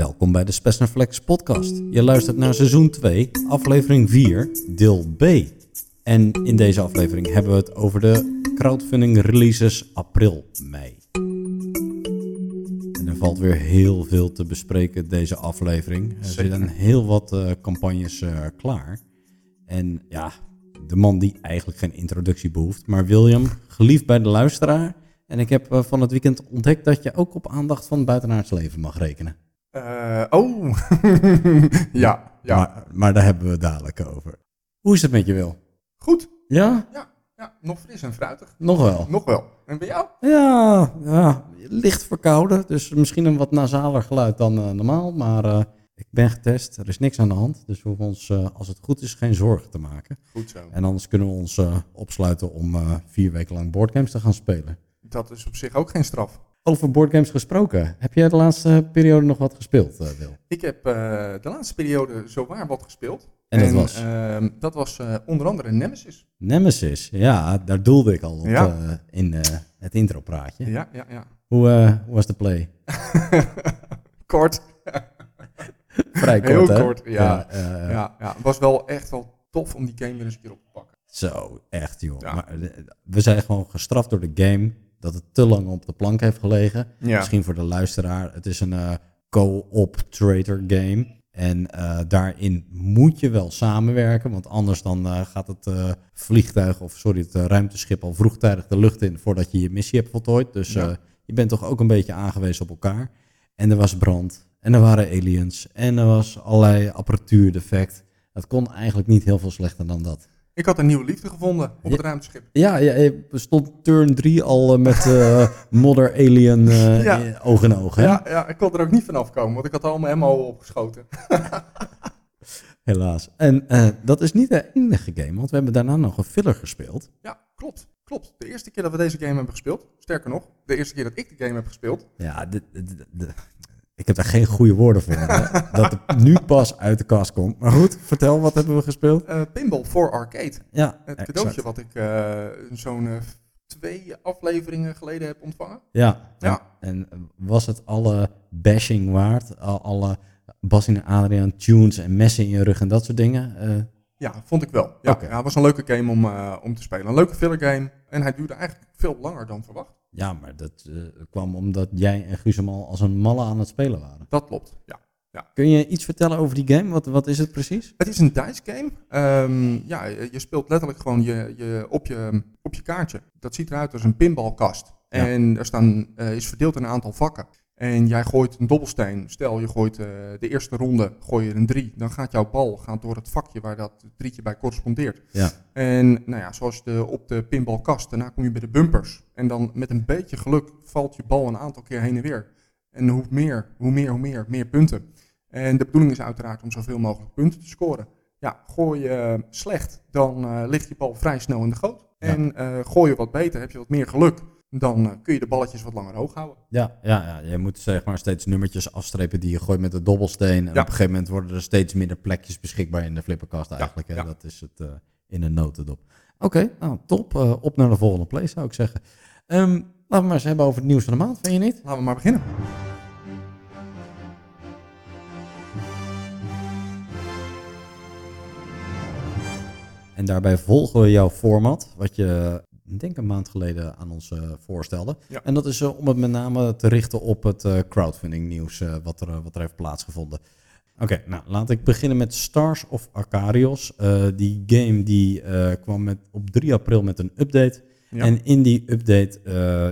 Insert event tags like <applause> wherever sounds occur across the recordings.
Welkom bij de Spes Flex podcast. Je luistert naar seizoen 2, aflevering 4, deel B. En in deze aflevering hebben we het over de crowdfunding releases april-mei. En er valt weer heel veel te bespreken deze aflevering. Er zitten heel wat eh, campagnes eh, klaar. En ja, de man die eigenlijk geen introductie behoeft. Maar William, geliefd bij de luisteraar. En ik heb eh, van het weekend ontdekt dat je ook op aandacht van het buitenaards leven mag rekenen. Eh, oh, <laughs> ja, ja. Maar, maar daar hebben we het dadelijk over. Hoe is het met je, Wil? Goed. Ja, Ja, ja, nog fris en fruitig. nog wel. Nog wel. En bij jou? Ja, ja, licht verkouden. Dus misschien een wat nasaler geluid dan eh, normaal. Maar eh, ik ben getest. Er is niks aan de hand. Dus we hoeven ons, als het goed is, geen zorgen te maken. Goed zo. En anders kunnen we ons opsluiten om vier weken lang boardgames te gaan spelen. Dat is op zich ook geen straf. Over boardgames gesproken. Heb jij de laatste periode nog wat gespeeld, eh, Wil? Ik heb eh, de laatste periode zowaar wat gespeeld. En dat was? ehm, dat was eh, onder andere Nemesis. Nemesis. Ja, daar doelde ik al op Ja. in het intropraatje. Ja, ja, ja. Hoe, was de play? <laughs> kort. <laughs> Vrij kort, Heel hè? kort, ja. eh, Ja, ja. Het was wel echt wel tof om die game weer eens een keer op te pakken. Zo, echt joh. Ja. Maar, we zijn gewoon gestraft door de game dat het te lang op de plank heeft gelegen. Ja. Misschien voor de luisteraar. Het is een eh, co-op trader game. En eh, daarin moet je wel samenwerken, want anders dan eh, gaat het vliegtuig of sorry, het ruimteschip al vroegtijdig de lucht in voordat je je missie hebt voltooid. Dus Ja. je bent toch ook een beetje aangewezen op elkaar. En er was brand en er waren aliens en er was allerlei apparatuurdefect. Het kon eigenlijk niet heel veel slechter dan dat. Ik had een nieuwe liefde gevonden op het ruimteschip. Ja, ja je stond turn 3 al eh, met eh <laughs> modder alien Ja. in- oog in oog. Hè? Ja, ja, ik kon er ook niet van afkomen, want ik had allemaal helemaal opgeschoten. <laughs> Helaas. En dat is niet de enige game, want we hebben daarna nog een filler gespeeld. Ja, klopt. Klopt. De eerste keer dat we deze game hebben gespeeld, sterker nog, de eerste keer dat ik de game heb gespeeld, Ja, dit- dit- ik heb daar geen goede woorden voor. <laughs> dat het nu pas uit de kast komt. Maar goed, vertel, wat hebben we gespeeld? eh, Pinball for Arcade. Ja, Het cadeautje wat ik eh, zo'n eh, twee afleveringen geleden heb ontvangen. Ja, Ja. En, en was het alle bashing waard? Al- Alle Bas en Adriaan tunes en messen in je rug en dat soort dingen? Ja, vond ik wel. Ja, ja, het was een leuke game om, om te spelen. Een leuke filler game. En hij duurde eigenlijk veel langer dan verwacht. Ja, maar dat eh, kwam omdat jij en Guus al als een malle aan het spelen waren. Dat klopt, ja. Kun je iets vertellen over die game? Wat, wat is het precies? Het is een dice game. Ehm, ja, je speelt letterlijk gewoon je, je, op, je, op je kaartje. Dat ziet eruit als een pinballkast. Ja. En er staan, eh, is verdeeld in een aantal vakken. En jij gooit een dobbelsteen. Stel, je gooit eh, de eerste ronde, gooi je een drie. Dan gaat jouw bal gaat door het vakje waar dat drietje bij correspondeert. Ja. En nou ja, zoals de, op de pinballkast, daarna kom je bij de bumpers. En dan met een beetje geluk valt je bal een aantal keer heen en weer. En hoe meer, hoe meer, hoe meer, meer punten. En de bedoeling is uiteraard om zoveel mogelijk punten te scoren. Ja, gooi je slecht, dan eh, ligt je bal vrij snel in de goot. Ja. En eh, gooi je wat beter, heb je wat meer geluk, dan eh, kun je de balletjes wat langer hoog houden. Ja, ja, ja, je moet zeg maar steeds nummertjes afstrepen die je gooit met de dobbelsteen. En Ja. op een gegeven moment worden er steeds minder plekjes beschikbaar in de flipperkast eigenlijk. hè? ja. Dat is het eh, in een notendop. Oké, nou top. Eh, op naar de volgende play zou ik zeggen. Ehm, laten we maar eens hebben over het nieuws van de maand, vind je niet? Laten we maar beginnen. En daarbij volgen we jouw format, wat je denk een maand geleden aan ons eh, voorstelde. Ja. En dat is eh, om het met name te richten op het eh, crowdfunding nieuws wat, er, wat er heeft plaatsgevonden. Oké, nou laat ik beginnen met Stars of Arcarios. Die game die kwam met, op 3 april met een update. Ja. En in die update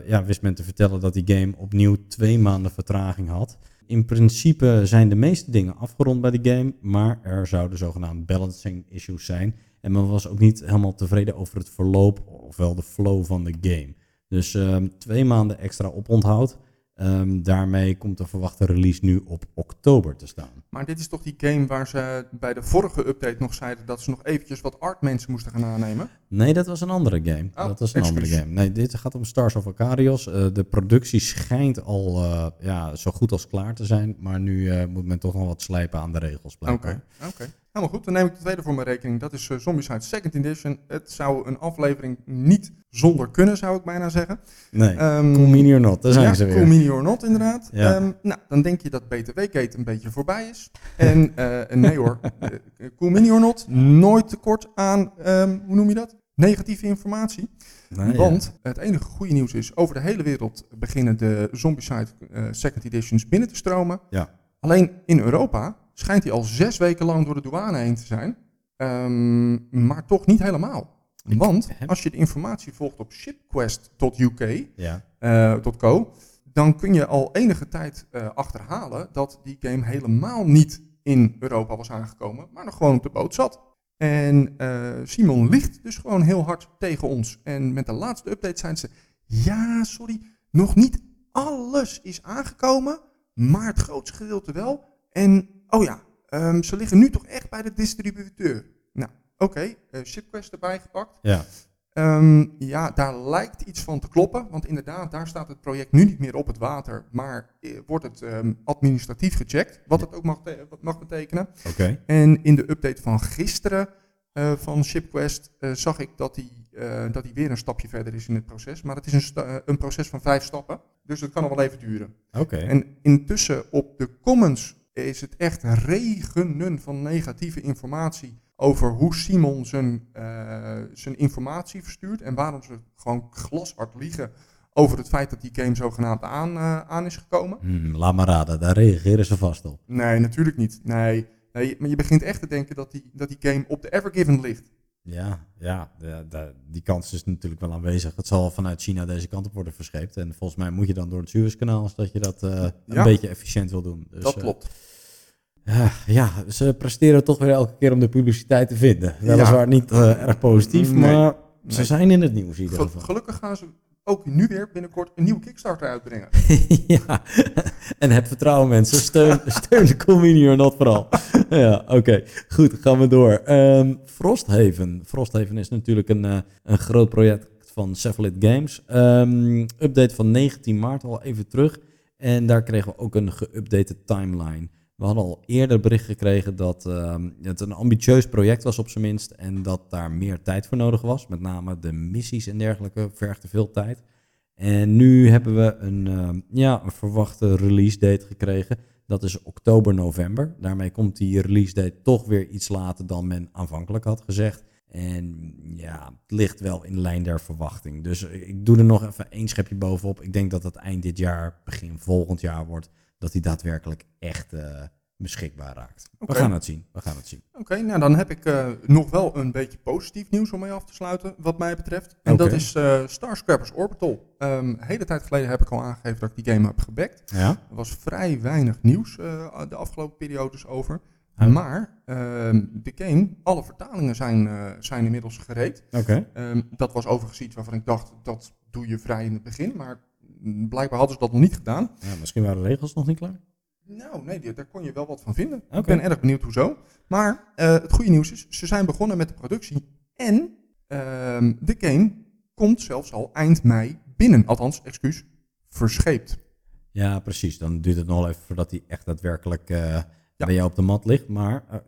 ja, wist men te vertellen dat die game opnieuw twee maanden vertraging had. In principe zijn de meeste dingen afgerond bij de game, maar er zouden zogenaamd balancing issues zijn. En men was ook niet helemaal tevreden over het verloop, ofwel de flow van de game. Dus ehm, twee maanden extra oponthoud. Ehm, daarmee komt de verwachte release nu op oktober te staan. Maar dit is toch die game waar ze bij de vorige update nog zeiden dat ze nog eventjes wat art mensen moesten gaan aannemen? Nee, dat was een andere game. Oh, dat was een andere game. Nee, dit gaat om Stars of Acarios. Eh, de productie schijnt al eh, ja, zo goed als klaar te zijn. Maar nu eh, moet men toch nog wat slijpen aan de regels Oké, blijkbaar. oké. Helemaal goed. Dan neem ik de tweede voor mijn rekening. Dat is uh, Zombicide Second Edition. Het zou een aflevering niet zonder kunnen, zou ik bijna zeggen. Nee, Ehm, cool mini or not, daar zijn ja, ze weer. Cool mini or not, inderdaad. Ja. Ehm, nou, dan denk je dat BTW-gate een beetje voorbij is. En nee hoor, <laughs> cool mini or not, nooit tekort aan, ehm, hoe noem je dat? Negatieve informatie. Ja. Want het enige goede nieuws is, over de hele wereld beginnen de Zombicide eh, Second Editions binnen te stromen. Ja. Alleen in Europa schijnt hij al zes weken lang door de douane heen te zijn. Ehm, maar toch niet helemaal. Want als je de informatie volgt op shipquest.uk, Ja. eh, .co, dan kun je al enige tijd eh, achterhalen dat die game helemaal niet in Europa was aangekomen, maar nog gewoon op de boot zat. En eh, Simon ligt dus gewoon heel hard tegen ons. En met de laatste update zijn ze, ja, sorry, nog niet alles is aangekomen, maar het grootste gedeelte wel. En, oh ja, ehm, ze liggen nu toch echt bij de distributeur. Nou, oké, eh, Shipquest erbij gepakt. Ja. Ehm, ja, daar lijkt iets van te kloppen. Want inderdaad, daar staat het project nu niet meer op het water. Maar eh, wordt het ehm, administratief gecheckt. Wat het ook mag, mag betekenen. Oké. En in de update van gisteren eh, van ShipQuest eh, zag ik dat hij eh, dat hij weer een stapje verder is in het proces. Maar het is een, een proces van vijf stappen. Dus dat kan nog wel even duren. Oké. En intussen op de comments is het echt regenen van negatieve informatie over hoe Simon zijn, eh, zijn informatie verstuurt en waarom ze gewoon glashard liegen over het feit dat die game zogenaamd aan, eh, aan is gekomen. Hmm, laat maar raden, daar reageren ze vast op. Nee, natuurlijk niet. Nee, nee, maar je begint echt te denken dat die, dat die game op de Evergiven ligt. Ja, ja de- de- die kans is natuurlijk wel aanwezig. Het zal vanuit China deze kant op worden verscheept. En volgens mij moet je dan door het Suezkanaal als dat je dat eh, een Ja. beetje efficiënt wil doen. Dus, dat klopt. Ja, ja, ze presteren toch weer elke keer om de publiciteit te vinden. Weliswaar niet eh, erg positief, Nee, maar ze nee. zijn in het nieuws in ieder Ge- geval. gelukkig gaan ze ook nu weer binnenkort een nieuwe Kickstarter uitbrengen. <laughs> ja, en heb vertrouwen mensen. Steun, <laughs> steun de community not vooral. ja, oké. Goed, gaan we door. Ehm, Frosthaven. Frosthaven is natuurlijk een, eh, een groot project van Cephalid Games. Ehm, update van 19 maart, al even terug. En daar kregen we ook een geüpdate timeline. We hadden al eerder bericht gekregen dat ehm, het een ambitieus project was op zijn minst. En dat daar meer tijd voor nodig was. Met name de missies en dergelijke vergden veel tijd. En nu hebben we een, ehm, ja, een verwachte release date gekregen. Dat is oktober, november. Daarmee komt die release date toch weer iets later dan men aanvankelijk had gezegd. En ja, het ligt wel in lijn der verwachting. Dus ik doe er nog even één schepje bovenop. Ik denk dat het eind dit jaar, begin volgend jaar wordt, dat die daadwerkelijk echt eh, beschikbaar raakt. We gaan het zien. We gaan het zien. Oké, nou dan heb ik eh, nog wel een beetje positief nieuws om mee af te sluiten, wat mij betreft. En dat is Starscrappers Orbital. Een hele tijd geleden heb ik al aangegeven dat ik die game heb gebackt. Ja? Er was vrij weinig nieuws de afgelopen periodes over. Ja. Maar ehm, de game, alle vertalingen zijn, zijn inmiddels gereed. Oké. Ehm, dat was overigens iets waarvan ik dacht, dat doe je vrij in het begin. Maar blijkbaar hadden ze dat nog niet gedaan. Ja, misschien waren de regels nog niet klaar. Nou, nee, daar kon je wel wat van vinden. Ik ben erg benieuwd hoezo. Maar eh, het goede nieuws is, ze zijn begonnen met de productie. En ehm, de game komt zelfs al eind mei binnen. Althans, excuus, verscheept. Ja, precies. Dan duurt het nog wel even voordat hij echt daadwerkelijk eh Ja. bij jou op de mat ligt. Maar eh,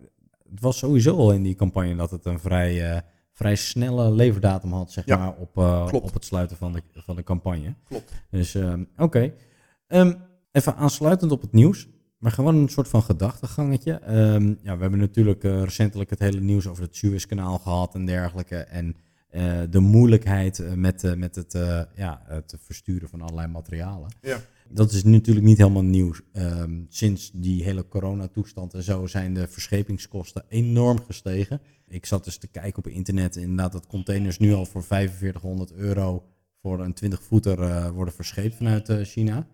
het was sowieso al in die campagne dat het een vrij, vrij snelle leverdatum had, zeg Ja, maar, op, eh, op het sluiten van de, van de campagne. Klopt. Dus ehm, oké. Ehm, even aansluitend op het nieuws. Maar gewoon een soort van gedachtengangetje. Ehm, ja, we hebben natuurlijk eh, recentelijk het hele nieuws over het Suezkanaal gehad en dergelijke. En eh, de moeilijkheid met, met het, ja, het versturen van allerlei materialen. Ja. Dat is natuurlijk niet helemaal nieuw. Ehm, sinds die hele coronatoestand en zo zijn de verschepingskosten enorm gestegen. Ik zat dus te kijken op internet inderdaad dat containers nu al voor 4500 euro voor een 20 voeter eh, worden verscheept vanuit eh, China.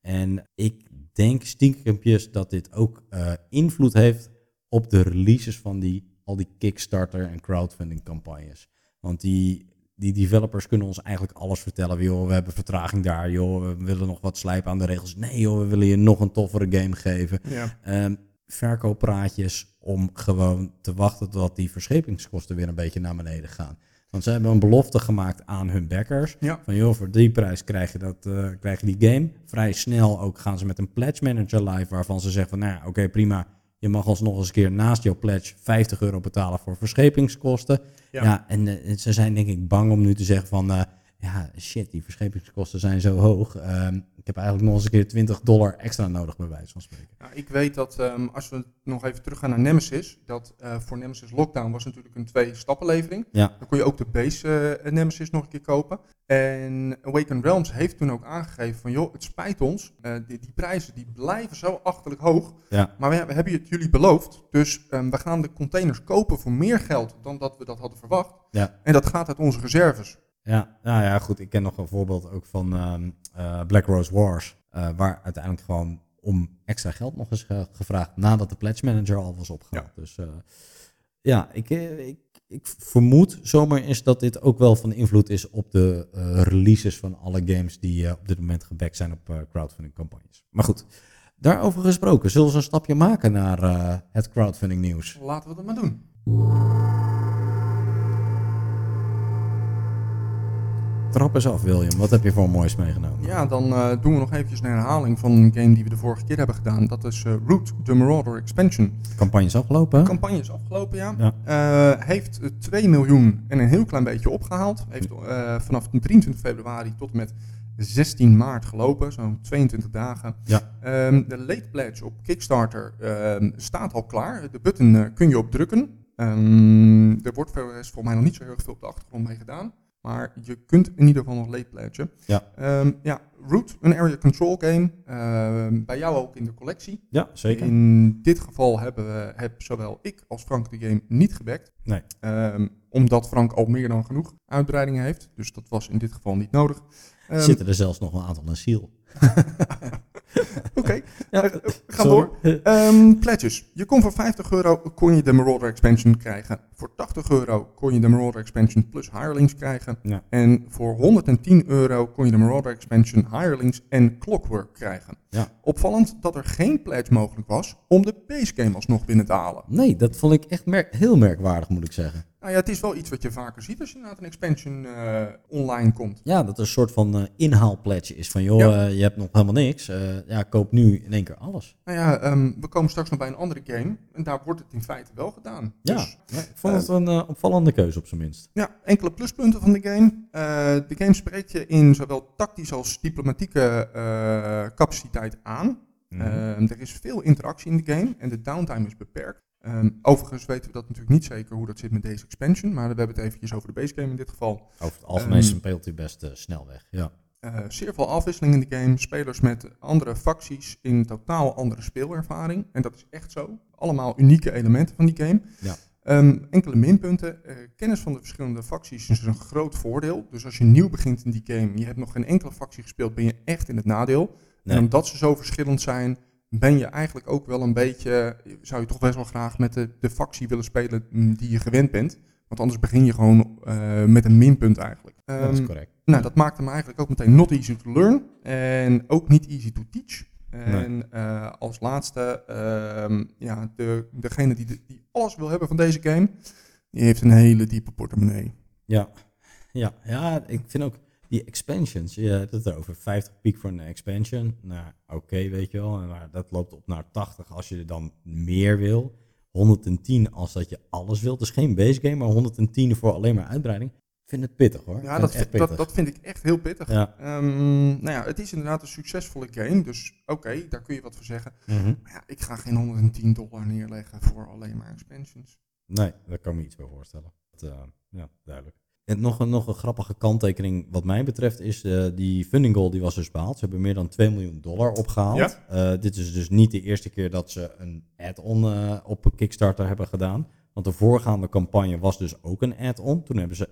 En ik denk stinkempjes dat dit ook eh, invloed heeft op de releases van die, al die Kickstarter en crowdfunding campagnes. Want die, die developers kunnen ons eigenlijk alles vertellen. Joh, we hebben vertraging daar, joh, we willen nog wat slijpen aan de regels. Nee joh, we willen je nog een toffere game geven. Ja. Ehm, verkooppraatjes om gewoon te wachten tot die verschepingskosten weer een beetje naar beneden gaan. Want ze hebben een belofte gemaakt aan hun backers. Ja. Van joh, voor die prijs krijg je, dat, eh, krijg je die game. Vrij snel ook gaan ze met een pledge manager live. Waarvan ze zeggen van nou ja, oké prima. Je mag alsnog eens een keer naast jouw pledge 50 euro betalen voor verschepingskosten. Ja. Ja, en eh, ze zijn denk ik bang om nu te zeggen van... ja, shit, die verschepingskosten zijn zo hoog. Ehm, ik heb eigenlijk nog eens een keer 20 dollar extra nodig bij wijze van spreken. Nou, ik weet dat ehm, als we nog even teruggaan naar Nemesis, dat eh, voor Nemesis Lockdown was natuurlijk een twee-stappenlevering. Ja, Dan kon je ook de base eh, Nemesis nog een keer kopen. En Awakened Realms heeft toen ook aangegeven van joh, het spijt ons, eh, die, die prijzen die blijven zo achterlijk hoog. ja, Maar we, we hebben het jullie beloofd, dus ehm, we gaan de containers kopen voor meer geld dan dat we dat hadden verwacht. ja. En dat gaat uit onze reserves. Ja, nou ja, goed. Ik ken nog een voorbeeld ook van ehm, eh, Black Rose Wars. eh, waar uiteindelijk gewoon om extra geld nog eens ge- gevraagd nadat de pledge manager al was opgehaald. Dus eh, ja, ik, ik, ik vermoed zomaar is dat dit ook wel van invloed is op de releases van alle games die op dit moment gebackt zijn op crowdfunding campagnes. Maar goed, daarover gesproken, zullen we een stapje maken naar het crowdfunding nieuws? Laten we dat maar doen. Trap eens af, William. Wat heb je voor moois meegenomen? Ja, dan eh, doen we nog eventjes een herhaling van een game die we de vorige keer hebben gedaan. Dat is eh, Root the Marauder Expansion. De campagne is afgelopen. De campagne is afgelopen, ja. Ja. Eh, heeft eh, 2 miljoen en een heel klein beetje opgehaald. Heeft vanaf 23 februari tot en met 16 maart gelopen, zo'n 22 dagen. Ja. Ehm, de late pledge op Kickstarter ehm, staat al klaar. De button kun je op drukken. Ehm, er wordt volgens mij nog niet zo heel erg veel op de achtergrond mee gedaan. Maar je kunt in ieder geval nog late pledgen. Ja. Ehm, ja, Root, een area control game. Ehm, bij jou ook in de collectie. Ja, zeker. In dit geval hebben we, heb zowel ik als Frank de game niet gebackt. Nee. Ehm, omdat Frank al meer dan genoeg uitbreidingen heeft. Dus dat was in dit geval niet nodig. Ehm, Zitten er zelfs nog een aantal in Seal. <laughs> Oké, eh, we gaan door. Ehm, pledges. Je kon voor 50 euro kon je de Marauder Expansion krijgen. Voor 80 euro kon je de Marauder Expansion plus Hirelings krijgen. Ja. En voor 110 euro kon je de Marauder Expansion Hirelings en Clockwork krijgen. Ja. Opvallend dat er geen pledge mogelijk was om de base game alsnog binnen te halen. Nee, dat vond ik echt heel merkwaardig, moet ik zeggen. Nou ja, het is wel iets wat je vaker ziet als je inderdaad een expansion eh, online komt. Ja, dat er een soort van inhaalpledge is van, joh, Ja. eh, je hebt nog helemaal niks. Ja, koop nu in één keer alles. Nou ja, ehm, we komen straks nog bij een andere game en daar wordt het in feite wel gedaan. Ja, Dus, ja, ik vond het een opvallende keuze op zijn minst. ja, enkele pluspunten van de game. De game spreekt je in zowel tactisch als diplomatieke capaciteit aan. Mhm. Ehm, er is veel interactie in de game en de downtime is beperkt. Ehm, overigens weten we dat natuurlijk niet zeker hoe dat zit met deze expansion, maar we hebben het eventjes over de base game in dit geval. Over het algemeen Ehm, speelt hij best eh, snel weg. Ja. Eh, zeer veel afwisseling in de game. Spelers met andere facties in totaal andere speelervaring. En dat is echt zo. Allemaal unieke elementen van die game. Ja. Ehm, enkele minpunten. Eh, kennis van de verschillende facties is een groot voordeel. Dus als je nieuw begint in die game, je hebt nog geen enkele factie gespeeld, ben je echt in het nadeel. Nee. En omdat ze zo verschillend zijn, ben je eigenlijk ook wel een beetje, zou je toch best wel graag met de, de factie willen spelen mm, die je gewend bent. Want anders begin je gewoon eh, met een minpunt eigenlijk. dat is Ehm, correct. nou, dat maakt hem eigenlijk ook meteen not easy to learn en ook niet easy to teach. En eh, als laatste, ehm, ja, de, degene die, die alles wil hebben van deze game, die heeft een hele diepe portemonnee. Ja. Ja, ja, ik vind ook die expansions, je hebt het over 50 piek voor een expansion. Nou, oké, weet je wel. Maar dat loopt op naar 80 als je er dan meer wil. 110 als dat je alles wilt. Dus geen base game, maar 110 voor alleen maar uitbreiding. Ik vind het pittig hoor. Ja, dat, vind- dat, dat vind ik echt heel pittig. Ja. Ehm, nou ja, het is inderdaad een succesvolle game, dus oké, daar kun je wat voor zeggen. Mhm. Maar ja, ik ga geen 110 dollar neerleggen voor alleen maar expansions. Nee, daar kan ik me iets bij voorstellen. Dat, eh, ja, duidelijk. En nog een, nog een grappige kanttekening wat mij betreft is eh, die funding goal die was dus behaald. Ze hebben meer dan 2 miljoen dollar opgehaald. Ja. Eh, dit is dus niet de eerste keer dat ze een add-on eh, op Kickstarter hebben gedaan. Want de voorgaande campagne was dus ook een add-on. Toen hebben ze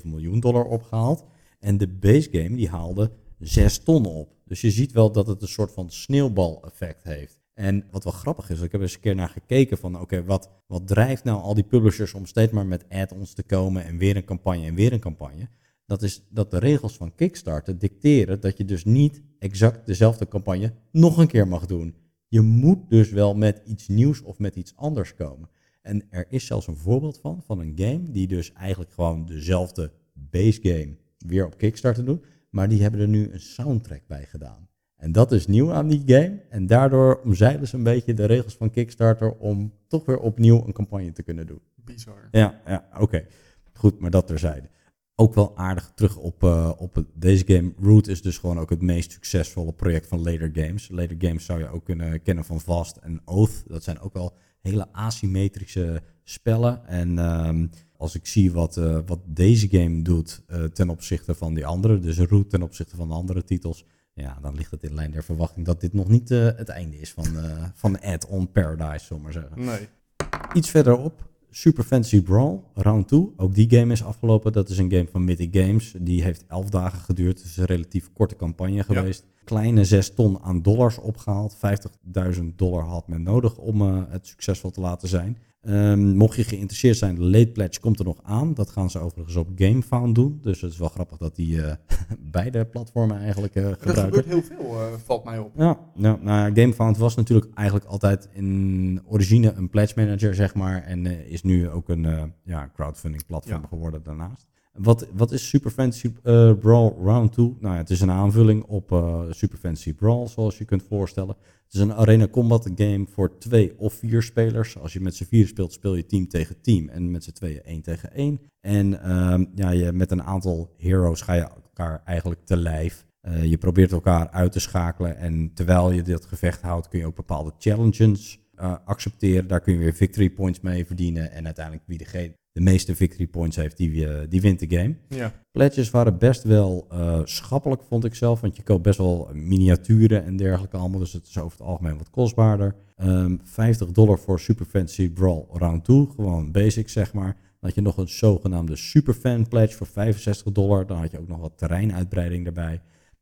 1,7 miljoen dollar opgehaald. En de base game die haalde 6 ton op. Dus je ziet wel dat het een soort van sneeuwbal-effect heeft. En wat wel grappig is, ik heb eens een keer naar gekeken van oké, wat, wat drijft nou al die publishers om steeds maar met add-ons te komen en weer een campagne en weer een campagne. Dat is dat de regels van Kickstarter dicteren dat je dus niet exact dezelfde campagne nog een keer mag doen. Je moet dus wel met iets nieuws of met iets anders komen. En er is zelfs een voorbeeld van, van een game die dus eigenlijk gewoon dezelfde base game weer op Kickstarter doet. Maar die hebben er nu een soundtrack bij gedaan. En dat is nieuw aan die game. En daardoor omzeilen ze een beetje de regels van Kickstarter om toch weer opnieuw een campagne te kunnen doen. Bizar. Ja, ja oké. Goed, maar dat terzijde. Ook wel aardig terug op, uh, op deze game. Root is dus gewoon ook het meest succesvolle project van Later Games. Later Games zou je ook kunnen kennen van Vast en Oath. Dat zijn ook al hele asymmetrische spellen. En um, als ik zie wat, uh, wat deze game doet uh, ten opzichte van die andere, dus Root ten opzichte van de andere titels, ja, dan ligt het in lijn der verwachting dat dit nog niet uh, het einde is van, <laughs> van Add-on Paradise, zullen maar zeggen. Nee. Iets verderop, Super Fantasy Brawl, Round 2. Ook die game is afgelopen. Dat is een game van Mythic Games. Die heeft 11 dagen geduurd. Het is een relatief korte campagne geweest. Ja. Kleine 6 ton aan dollars opgehaald. 50.000 dollar had men nodig om uh, het succesvol te laten zijn. Um, mocht je geïnteresseerd zijn, de late pledge komt er nog aan. Dat gaan ze overigens op GameFound doen. Dus het is wel grappig dat die uh, <laughs> beide platformen eigenlijk uh, gebruiken. Er gebeurt heel veel, uh, valt mij op. Ja, ja nou, GameFound was natuurlijk eigenlijk altijd in origine een pledge manager, zeg maar. En is nu ook een ja, crowdfunding platform ja. geworden daarnaast. Wat, wat is Super Fantasy uh, Brawl Round 2? Nou ja, het is een aanvulling op uh, Super Fantasy Brawl, zoals je kunt voorstellen. Het is een arena combat game voor twee of vier spelers. Als je met z'n vier speelt, speel je team tegen team. En met z'n tweeën één tegen één. En uh, ja, je, met een aantal heroes ga je elkaar eigenlijk te lijf. Uh, je probeert elkaar uit te schakelen. En terwijl je dit gevecht houdt, kun je ook bepaalde challenges accepteren. Daar kun je weer victory points mee verdienen. En uiteindelijk wie degene de meeste victory points heeft, die, uh, die wint de game. Ja. Pledges waren best wel uh, schappelijk, vond ik zelf. Want je koopt best wel miniaturen en dergelijke allemaal. Dus het is over het algemeen wat kostbaarder. Um, 50 dollar voor Super Fantasy Brawl Round 2. Gewoon basic, zeg maar. Dan had je nog een zogenaamde Superfan Pledge voor 65 dollar. Dan had je ook nog wat terreinuitbreiding erbij.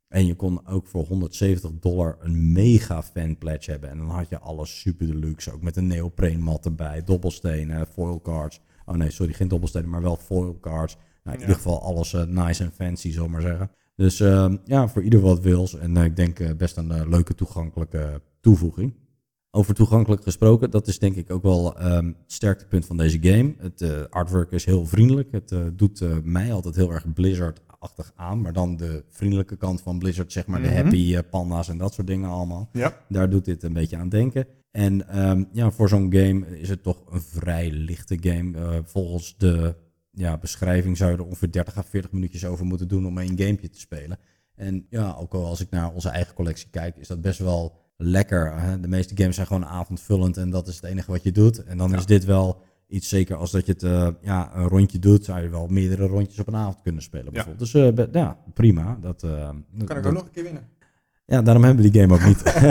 En je kon ook voor 170 dollar een mega fan pledge hebben. En dan had je alles super deluxe. Ook met een neopreen mat erbij, dobbelstenen, foil cards. Oh nee, sorry, geen dobbelstenen, maar wel foil cards. Nou, in ja. ieder geval alles uh, nice en fancy, zal maar zeggen. Dus uh, ja, voor ieder wat wils. En uh, ik denk best een leuke toegankelijke toevoeging. Over toegankelijk gesproken, dat is denk ik ook wel um, het sterktepunt van deze game. Het artwork is heel vriendelijk. Het doet mij altijd heel erg Blizzard-achtig aan. Maar dan de vriendelijke kant van Blizzard, zeg maar. Mm -hmm. De happy panda's en dat soort dingen allemaal. Ja. Daar doet dit een beetje aan denken. En um, ja, voor zo'n game is het toch een vrij lichte game. Uh, volgens de ja, beschrijving zou je er ongeveer 30 à 40 minuutjes over moeten doen om één gamepje te spelen. En ja, ook al als ik naar onze eigen collectie kijk, is dat best wel lekker. Hè? De meeste games zijn gewoon avondvullend en dat is het enige wat je doet. En dan ja. is dit wel iets zeker als dat je het uh, ja, een rondje doet, zou je wel meerdere rondjes op een avond kunnen spelen. Bijvoorbeeld. Ja. Dus uh, ja, prima. Dat, uh, kan ik dat, ook nog een keer winnen. Ja, daarom hebben we die game ook niet. <laughs>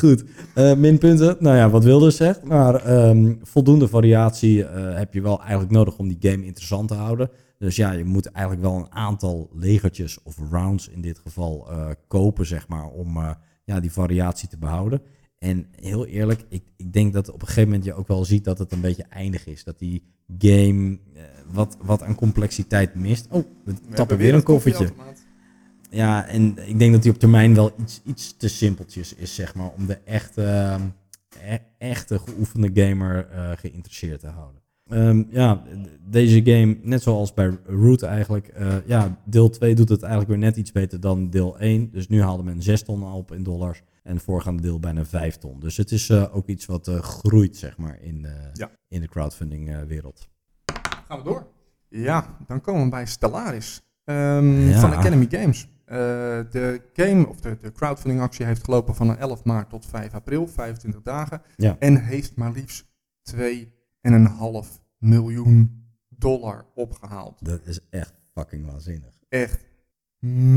Goed, uh, minpunten. Nou ja, wat Wilde zegt. Maar um, voldoende variatie uh, heb je wel eigenlijk nodig om die game interessant te houden. Dus ja, je moet eigenlijk wel een aantal legertjes of rounds in dit geval uh, kopen, zeg maar, om ja, die variatie te behouden. En heel eerlijk, ik, ik denk dat op een gegeven moment je ook wel ziet dat het een beetje eindig is. Dat die game wat, wat aan complexiteit mist. Oh, we, we tappen weer een koffertje. Ja, en ik denk dat hij op termijn wel iets, iets te simpeltjes is, zeg maar, om de echte, e echte geoefende gamer uh, geïnteresseerd te houden. Um, ja, deze game, net zoals bij Root eigenlijk, uh, ja, deel 2 doet het eigenlijk weer net iets beter dan deel 1. Dus nu haalde men 6 ton op in dollars en het voorgaande deel bijna 5 ton. Dus het is uh, ook iets wat groeit, zeg maar, in, ja. in de crowdfunding wereld. Gaan we door. Ja, dan komen we bij Stellaris um, ja. van Academy Games. Uh, de game, of de, de crowdfunding actie heeft gelopen van 11 maart tot 5 april, 25 dagen. Ja. En heeft maar liefst 2,5 miljoen dollar opgehaald. Dat is echt fucking waanzinnig. Echt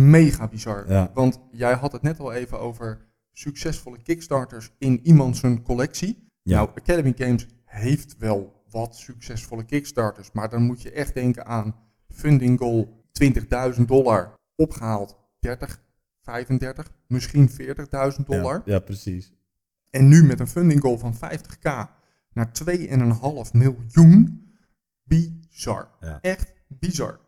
mega bizar. Ja. Want jij had het net al even over succesvolle kickstarters in iemand zijn collectie. Ja. Nou, Academy Games heeft wel wat succesvolle kickstarters, maar dan moet je echt denken aan funding goal 20.000 dollar opgehaald 30, 35, misschien 40.000 dollar. Ja, ja, precies. En nu met een funding goal van 50k naar 2,5 miljoen. Bizar. Ja. Echt bizar.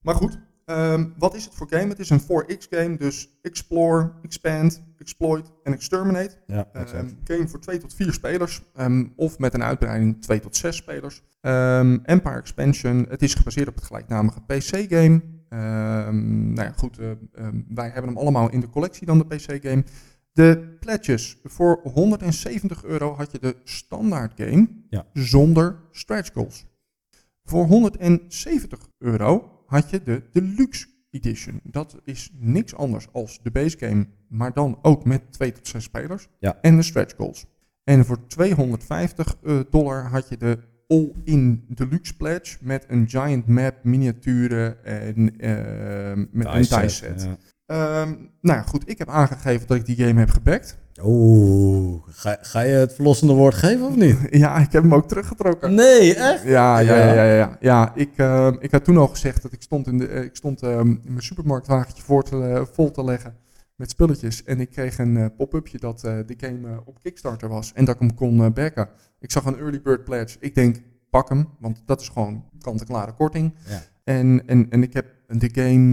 Maar goed, Ehm, wat is het voor game? Het is een 4X game, dus explore, expand, exploit en exterminate. Ja, Ehm, game voor 2 tot 4 spelers. ehm, of met een uitbreiding 2 tot 6 spelers. Empire Expansion. Het is gebaseerd op het gelijknamige PC-game. Ehm, nou ja, goed. eh, ehm, wij hebben hem allemaal in de collectie dan, de PC-game. De pledges. Voor 170 euro had je de standaard game Ja. zonder stretch goals. Voor 170 euro had je de Deluxe Edition. Dat is niks anders als de base game, maar dan ook met 2 tot 6 spelers. Ja. En de stretch goals. En voor 250 eh, dollar had je de All-in Deluxe Pledge met een giant map, miniaturen en eh, met een set. ja. Ehm, nou goed, ik heb aangegeven dat ik die game heb gebackt. Oeh, ga, ga je het verlossende woord geven of niet? <laughs> Ja, ik heb hem ook teruggetrokken. Nee, echt? Ja, ja, Ja. ja, ja. ja, ik, eh, ik had toen al gezegd dat ik stond in, de, eh, ik stond ehm, in mijn supermarktwagentje voor te, vol te leggen met spulletjes. En ik kreeg een eh, pop-upje dat eh, de game eh, op Kickstarter was en dat ik hem kon backen. Ik zag een early bird pledge. Ik denk, pak hem, want dat is gewoon kant-en-klare korting. Ja. En, en, en ik heb de game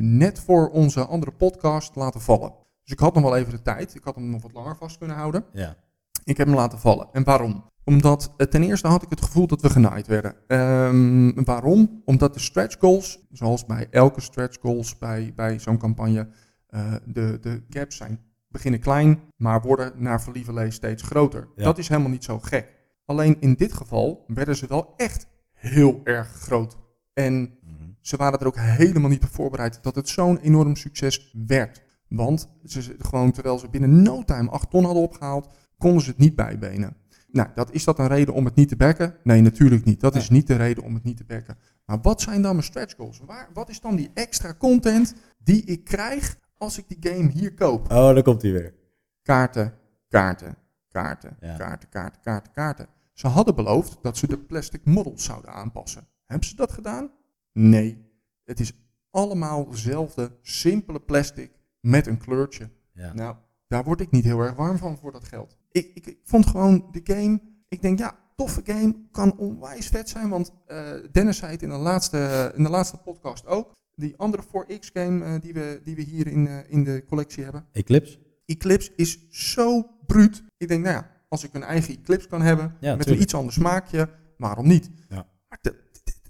net voor onze andere podcast laten vallen. Dus ik had nog wel even de tijd. Ik had hem nog wat langer vast kunnen houden. Ja. Ik heb hem laten vallen. En waarom? Omdat ten eerste had ik het gevoel dat we genaaid werden. Ehm, waarom? Omdat de stretch goals, zoals bij elke stretch goals bij, bij zo'n campagne, eh, de, de gaps zijn beginnen klein, maar worden naar verlieverlee steeds groter. Ja. Dat is helemaal niet zo gek. Alleen in dit geval werden ze wel echt heel erg groot. En Mhm. ze waren er ook helemaal niet op voorbereid dat het zo'n enorm succes werd. Want ze, gewoon, terwijl ze binnen no time 8 ton hadden opgehaald, konden ze het niet bijbenen. Nou, dat, is dat een reden om het niet te backen? Nee, natuurlijk niet. Dat is niet de reden om het niet te backen. Maar wat zijn dan mijn stretch goals? Waar, wat is dan die extra content die ik krijg als ik die game hier koop? Oh, daar komt hij weer. Kaarten, kaarten, kaarten, Ja. kaarten, kaarten, kaarten, kaarten. Ze hadden beloofd dat ze de plastic models zouden aanpassen. Hebben ze dat gedaan? Nee. Het is allemaal dezelfde simpele plastic met een kleurtje. Ja. Nou, daar word ik niet heel erg warm van voor dat geld. Ik, ik, ik vond gewoon de game. Ik denk, ja, toffe game. Kan onwijs vet zijn. Want eh, Dennis zei het in de laatste, in de laatste podcast ook. Die andere 4X game eh, die, we, die we hier in, eh, in de collectie hebben. Eclipse? Eclipse is zo bruut. Ik denk, nou ja, als ik een eigen Eclipse kan hebben. Ja, met een iets ander smaakje. Waarom niet? Ja. Maar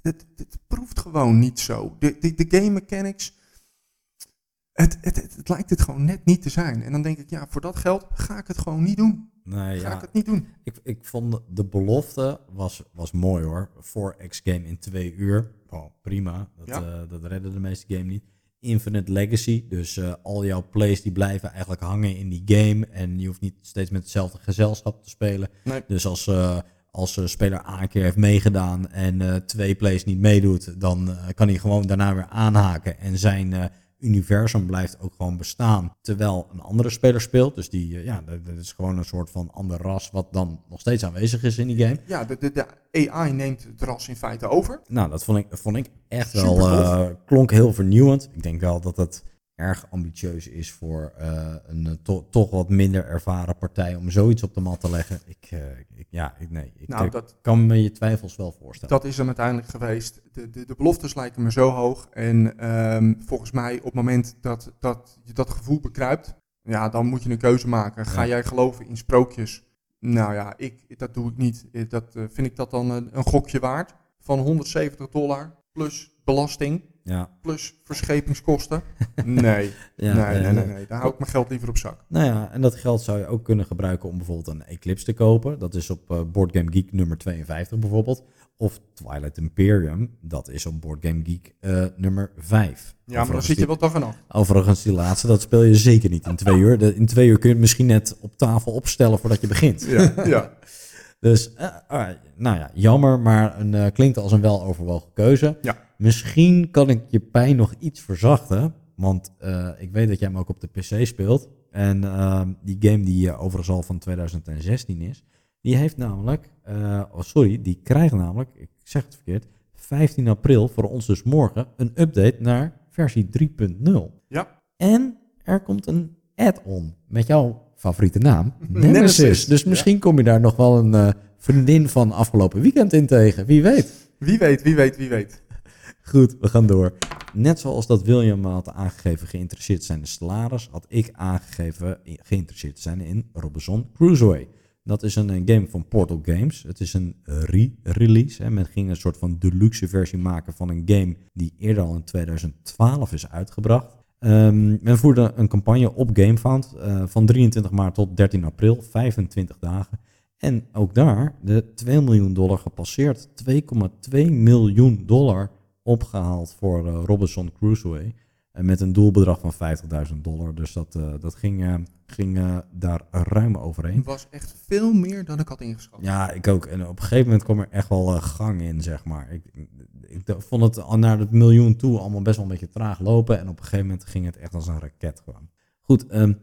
dit proeft gewoon niet zo. De, de, de game mechanics. Het, het, het, het lijkt het gewoon net niet te zijn. En dan denk ik, ja, voor dat geld ga ik het gewoon niet doen. Nee, Ga ja. ik het niet doen. Ik, ik vond de belofte was, was mooi hoor. 4X game in twee uur. Prima. Dat, Ja. eh, dat redden de meeste game niet. Infinite Legacy. Dus eh, al jouw plays die blijven eigenlijk hangen in die game. En je hoeft niet steeds met hetzelfde gezelschap te spelen. Nee. Dus als, eh, als een speler A een keer heeft meegedaan en twee plays niet meedoet, dan kan hij gewoon daarna weer aanhaken. En zijn universum blijft ook gewoon bestaan. Terwijl een andere speler speelt. Dus die, eh, ja, dat, is gewoon een soort van ander ras wat dan nog steeds aanwezig is in die game. Ja, de, de, de AI neemt het ras in feite over. Nou, dat vond ik, vond ik echt Super wel, eh, klonk heel vernieuwend. Ik denk wel dat het erg ambitieus is voor eh, een eh, to- toch wat minder ervaren partij om zoiets op de mat te leggen. Ik, eh, ik ja, ik, nee, ik Nou, dat, kan me je twijfels wel voorstellen. dat is hem uiteindelijk geweest. De, de, de beloftes lijken me zo hoog. En ehm, volgens mij op het moment dat, dat je dat gevoel bekruipt, ja, dan moet je een keuze maken. Ga Ja. jij geloven in sprookjes? Nou ja, ik, dat doe ik niet. Dat, vind ik dat dan een, een gokje waard? Van 170 dollar plus belasting Ja, plus verschepingskosten? <laughs> Nee, ja, nee, nee, nee, nee. Daar hou ik mijn geld liever op zak. Nou ja, en dat geld zou je ook kunnen gebruiken om bijvoorbeeld een Eclipse te kopen. Dat is op eh, Board Game Geek nummer 52 bijvoorbeeld. Of Twilight Imperium, dat is op Board Game Geek eh, nummer 5. Ja, maar dan zit je wel toch af. Overigens, die laatste, dat speel je zeker niet in twee uur. De- in twee uur kun je het misschien net op tafel opstellen voordat je begint. Ja, ja. <laughs> Dus, eh, ah, nou ja, jammer, maar een, eh, klinkt als een weloverwogen keuze. Ja. Misschien kan ik je pijn nog iets verzachten, want eh, ik weet dat jij hem ook op de PC speelt. En ehm, die game die overigens al van 2016 is, die heeft namelijk, oh sorry, die krijgt namelijk, ik zeg het verkeerd, 15 april, voor ons dus morgen, een update naar versie 3.0. Ja. En er komt een add-on met jouw favoriete naam, <laughs> Nemesis. Nemesis. Dus misschien kom je daar nog wel een eh, vriendin van afgelopen weekend in tegen. Wie weet. Wie weet, wie weet, wie weet. <laughs> Goed, we gaan door. net zoals dat William had aangegeven geïnteresseerd te zijn in Stellaris, had ik aangegeven geïnteresseerd te zijn in Robinson Crusoe. Dat is een, game van Portal Games. Het is een re-release. Men ging een soort van deluxe versie maken van een game die eerder al in 2012 is uitgebracht. Um, men voerde een campagne op GameFound uh, van 23 maart tot 13 april, 25 dagen. En ook daar de 2 miljoen dollar gepasseerd. 2,2 miljoen dollar opgehaald voor uh, Robinson Crusoe. En met een doelbedrag van 50.000 dollar. Dus dat, uh, dat ging, uh, ging uh, daar ruim overheen. Het was echt veel meer dan ik had ingeschat. Ja, ik ook. En op een gegeven moment kwam er echt wel gang in, zeg maar. Ik, ik, vond het al naar het miljoen toe allemaal best wel een beetje traag lopen. En op een gegeven moment ging het echt als een raket gewoon. Goed, um,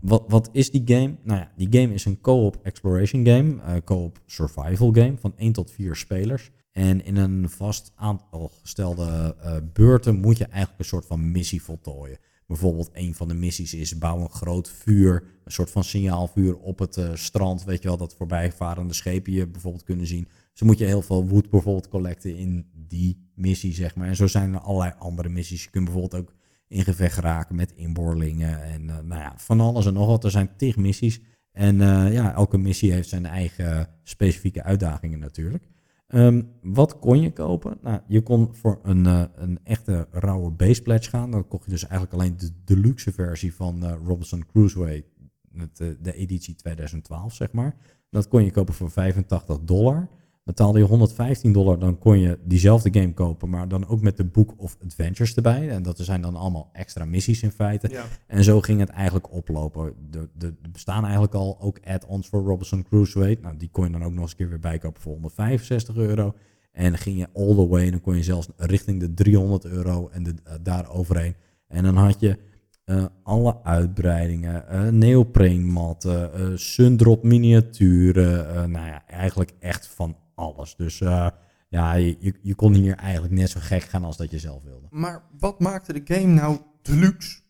wat, wat is die game? Nou ja, die game is een co-op exploration game. co-op survival game van 1 tot 4 spelers. En in een vast aantal gestelde uh, beurten moet je eigenlijk een soort van missie voltooien. Bijvoorbeeld een van de missies is bouw een groot vuur, een soort van signaalvuur op het uh, strand, weet je wel, dat voorbijvarende schepen je bijvoorbeeld kunnen zien. Dus moet je heel veel wood bijvoorbeeld collecten in die missie, zeg maar. En zo zijn er allerlei andere missies. Je kunt bijvoorbeeld ook in gevecht raken met inboorlingen en uh, nou ja, van alles en nog wat. Er zijn tig missies en ja, elke missie heeft zijn eigen specifieke uitdagingen natuurlijk. Um, wat kon je kopen? Nou, je kon voor een, uh, een echte rauwe base gaan. Dan kocht je dus eigenlijk alleen de deluxe versie van uh, Robinson Crusoe, met, uh, de editie 2012, zeg maar. Dat kon je kopen voor 85 dollar. Betaalde je 115 dollar, dan kon je diezelfde game kopen, maar dan ook met de Book of Adventures erbij. En dat zijn dan allemaal extra missies in feite. Ja. En zo ging het eigenlijk oplopen. Er bestaan eigenlijk al ook add-ons voor Robinson Crusoe. Nou, die kon je dan ook nog eens een keer weer bijkopen voor 165 euro. En dan ging je all the way, dan kon je zelfs richting de 300 euro en de, uh, daar overheen. En dan had je uh, alle uitbreidingen, uh, neopreenmatten, uh, sundrop miniaturen. nou ja, eigenlijk echt van alles. Dus uh, ja, je, je kon hier eigenlijk net zo gek gaan als dat je zelf wilde. Maar wat maakte de game nou deluxe?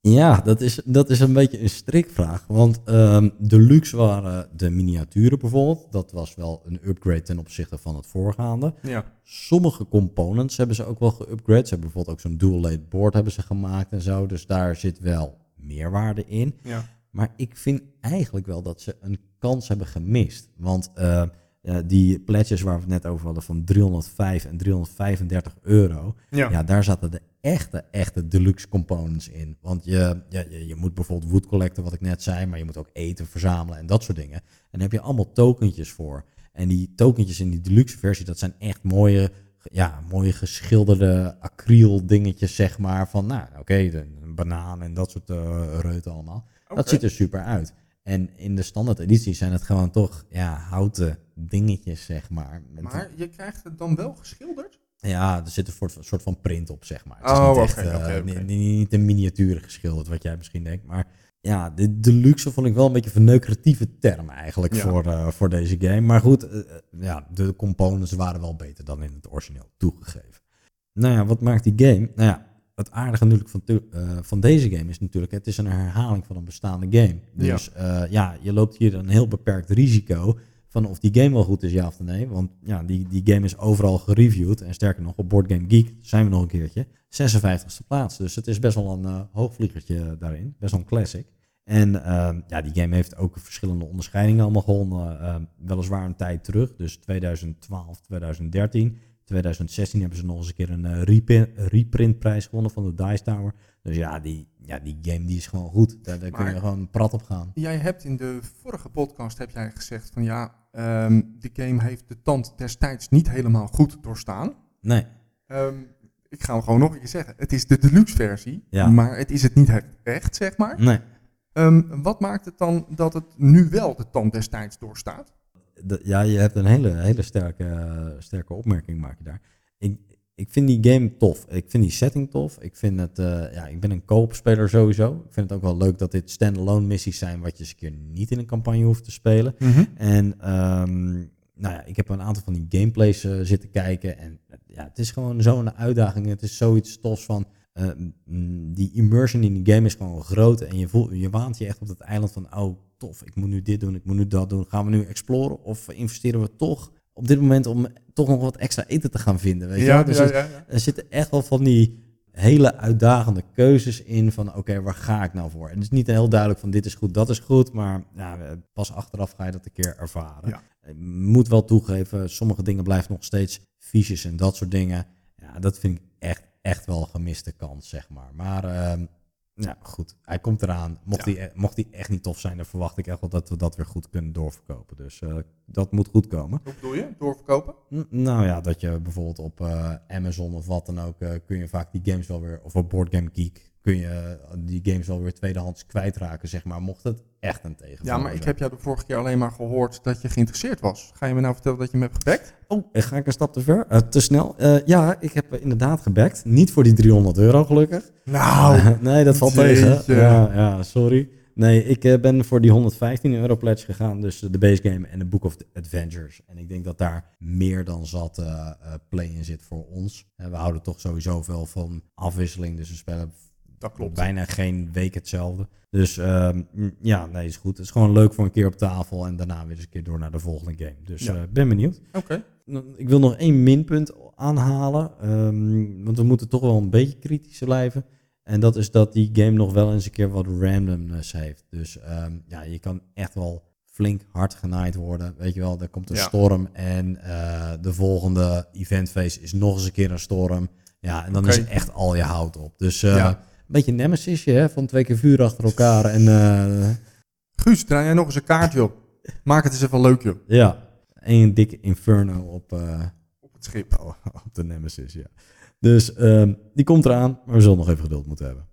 Ja, dat is, dat is een beetje een strikvraag. Want um, deluxe waren de miniaturen bijvoorbeeld. Dat was wel een upgrade ten opzichte van het voorgaande. Ja. Sommige components hebben ze ook wel geupgrade. Ze hebben bijvoorbeeld ook zo'n dual-late board hebben ze gemaakt en zo. Dus daar zit wel meerwaarde in. Ja. Maar ik vind eigenlijk wel dat ze een kans hebben gemist. Want uh, uh, die pledges waar we het net over hadden van 305 en 335 euro. Ja. Ja, daar zaten de echte, echte deluxe components in. Want je, je, je moet bijvoorbeeld wood collecten, wat ik net zei, maar je moet ook eten verzamelen en dat soort dingen. En daar heb je allemaal tokentjes voor. En die tokentjes in die deluxe versie, dat zijn echt mooie, ja, mooie geschilderde acryl dingetjes, zeg maar. Van, nou, oké, okay, een banaan en dat soort uh, reuten allemaal. Okay. Dat ziet er super uit. En in de standaard editie zijn het gewoon toch ja, houten dingetjes, zeg maar. Met Maar je krijgt het dan wel geschilderd? Ja, er zit een soort van print op, zeg maar. Het Oh, is niet oké, echt, oké, oké. Niet, niet een miniatuur geschilderd, wat jij misschien denkt. Maar ja, de deluxe vond ik wel een beetje een verneukeratieve term eigenlijk Ja. voor, uh, voor deze game. Maar goed, uh, ja, de components waren wel beter dan in het origineel toegegeven. Nou ja, wat maakt die game? Nou ja, het aardige natuurlijk van, uh, van deze game is natuurlijk, het is een herhaling van een bestaande game. Dus ja, ja je loopt hier een heel beperkt risico van of die game wel goed is, ja of nee. Want ja, die, die game is overal gereviewd. En sterker nog, op Board Game Geek zijn we nog een keertje. 56e plaats. Dus het is best wel een uh, hoogvliegertje daarin. Best wel een classic. En uh, ja, die game heeft ook verschillende onderscheidingen allemaal gewonnen. Uh, weliswaar een tijd terug. Dus 2012, 2013. 2016 hebben ze nog eens een keer een uh, reprint, reprintprijs gewonnen van de Dice Tower. Dus ja, die, ja, die game die is gewoon goed. Daar, daar kun je gewoon prat op gaan. Jij hebt in de vorige podcast heb jij gezegd van ja, ehm de game heeft de tand destijds niet helemaal goed doorstaan. Nee, Ehm, ik ga hem gewoon nog een keer zeggen. Het is de deluxe versie, Ja. maar het is het niet echt, zeg maar. nee. Ehm, wat maakt het dan dat het nu wel de tand destijds doorstaat? Ja, je hebt een hele, hele sterke, sterke opmerking maak je daar. Ik, ik vind die game tof. Ik vind die setting tof. Ik vind het, eh, ja, ik ben een co-op-speler sowieso. Ik vind het ook wel leuk dat dit standalone missies zijn, wat je eens een keer niet in een campagne hoeft te spelen. En ehm, nou ja, ik heb een aantal van die gameplays eh, zitten kijken. En eh, ja, het is gewoon zo'n uitdaging. Het is zoiets tofs van. die immersion in die game is gewoon groot. En je, voelt, je waant je echt op dat eiland van. Oh, tof, ik moet nu dit doen, ik moet nu dat doen. Gaan we nu exploren? Of investeren we toch op dit moment om toch nog wat extra eten te gaan vinden? Weet je wel? Dus ja, ja. er zitten echt wel van die hele uitdagende keuzes in van oké, waar ga ik nou voor? En het is niet heel duidelijk van dit is goed, dat is goed, maar ja, pas achteraf ga je dat een keer ervaren. Ja. Ik moet wel toegeven, sommige dingen blijven nog steeds fiches en dat soort dingen. Ja, dat vind ik echt, echt wel een gemiste kans, zeg maar. Maar ehm, ja, goed, hij komt eraan. Mocht, Ja. hij, mocht hij echt niet tof zijn, dan verwacht ik echt wel dat we dat weer goed kunnen doorverkopen. Dus eh, dat moet goed komen. Hoe bedoel je? Doorverkopen? N- Nou ja, dat je bijvoorbeeld op eh, Amazon of wat dan ook, eh, kun je vaak die games wel weer, of op Board Game Geek, kun je eh, die games wel weer tweedehands kwijtraken, zeg maar, mocht het echt een tegenvaller Ja, maar ik heb jou de vorige keer alleen maar gehoord dat je geïnteresseerd was. Ga je me nou vertellen dat je me hebt gebackt? Oh, eh, ga ik een stap te ver? Eh, te snel? Eh, ja, ik heb inderdaad gebackt. Niet voor die 300 euro, gelukkig. Nou, <laughs> nee, dat valt jeetje. tegen. Ja, ja, sorry. Nee, ik eh, ben voor die 115 euro pledge gegaan. Dus de base game en de Book of the Adventures. En ik denk dat daar meer dan zat play in zit voor ons. We houden toch sowieso veel van afwisseling. Dus we spelen dat klopt. bijna geen week hetzelfde. Dus ehm, ja, nee, is goed. Het is gewoon leuk voor een keer op tafel. En daarna weer eens een keer door naar de volgende game. Dus Ja. eh, ben benieuwd. Oké. Ik wil nog één minpunt aanhalen. ehm, want we moeten toch wel een beetje kritisch blijven. En dat is dat die game nog wel eens een keer wat randomness heeft. Dus ehm, ja, je kan echt wel flink hard genaaid worden. Weet je wel, er komt een Ja. storm en eh, de volgende eventface is nog eens een keer een storm. Ja, en dan is echt al je hout op. Dus eh, Ja. Een beetje nemesisje, hè, van twee keer vuur achter elkaar. En eh, Guus, draai jij nog eens een kaartje op. Maak het eens even leuk, joh. ja, één dikke inferno op... eh, Op het schip. Oh, <laughs> op de Nemesis, ja. Dus ehm, die komt eraan, maar we zullen nog even geduld moeten hebben.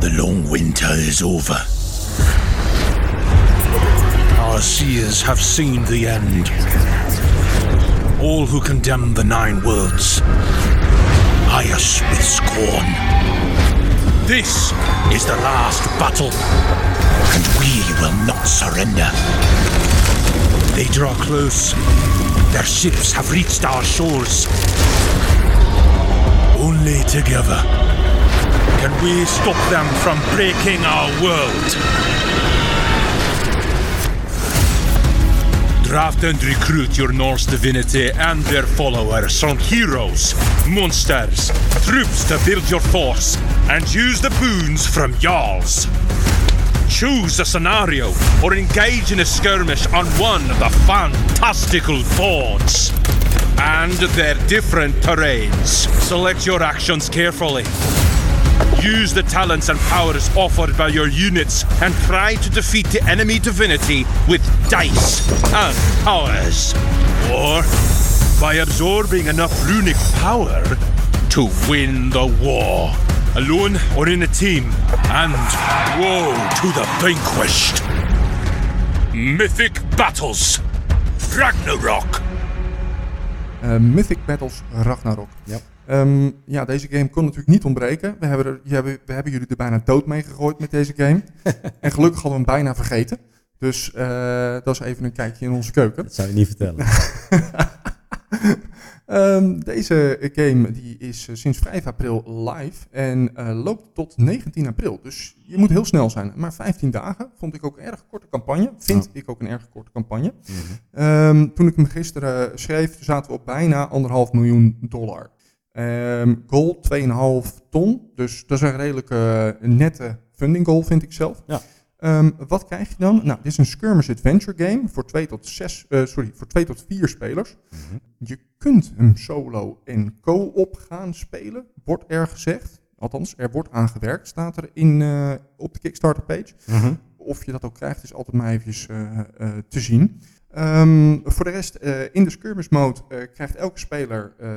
The long winter is over. Our seers have seen the end. All who condemn the Nine Worlds us with scorn. This is the last battle, and we will not surrender. They draw close. Their ships have reached our shores. Only together can we stop them from breaking our world? Draft and recruit your Norse divinity and their followers from heroes, monsters, troops to build your force, and use the boons from Jarls. Choose a scenario or engage in a skirmish on one of the fantastical boards and their different terrains. Select your actions carefully. Use the talents and powers offered by your units and try to defeat the enemy divinity with dice and powers. Or by absorbing enough runic power to win the war. Alone or in a team. And woe to the vanquished. Mythic Battles. Ragnarok. Eh, Mythic Battles Ragnarok. Ja. Ehm, ja, deze game kon natuurlijk niet ontbreken. We hebben, er, we, hebben jullie er bijna dood mee gegooid met deze game. <laughs> en gelukkig hadden we hem bijna vergeten. Dus eh, dat is even een kijkje in onze keuken. Dat zou je niet vertellen. <laughs> Ehm, deze game die is eh, sinds 5 april live en eh, loopt tot 19 april. Dus je moet heel snel zijn. Maar 15 dagen vond ik ook een erg korte campagne. Vind ik ook een erg korte campagne. Ehm, toen ik hem gisteren schreef, zaten we op bijna anderhalf miljoen dollar. Ehm goal 2,5 ton. Dus dat is een redelijk eh, nette funding goal, vind ik zelf. Ja. Ehm, wat krijg je dan? Nou, dit is een skirmish adventure game voor 2 tot, 6, eh, sorry, voor 2 tot 4 spelers. Mhm. Je kunt hem solo en co-op gaan spelen, wordt er gezegd. Althans, er wordt aangewerkt, staat er in, eh, op de Kickstarter page. Mhm. Of je dat ook krijgt, is altijd maar eventjes te zien. Ehm, voor de rest, eh, in de skirmish mode eh, krijgt elke speler eh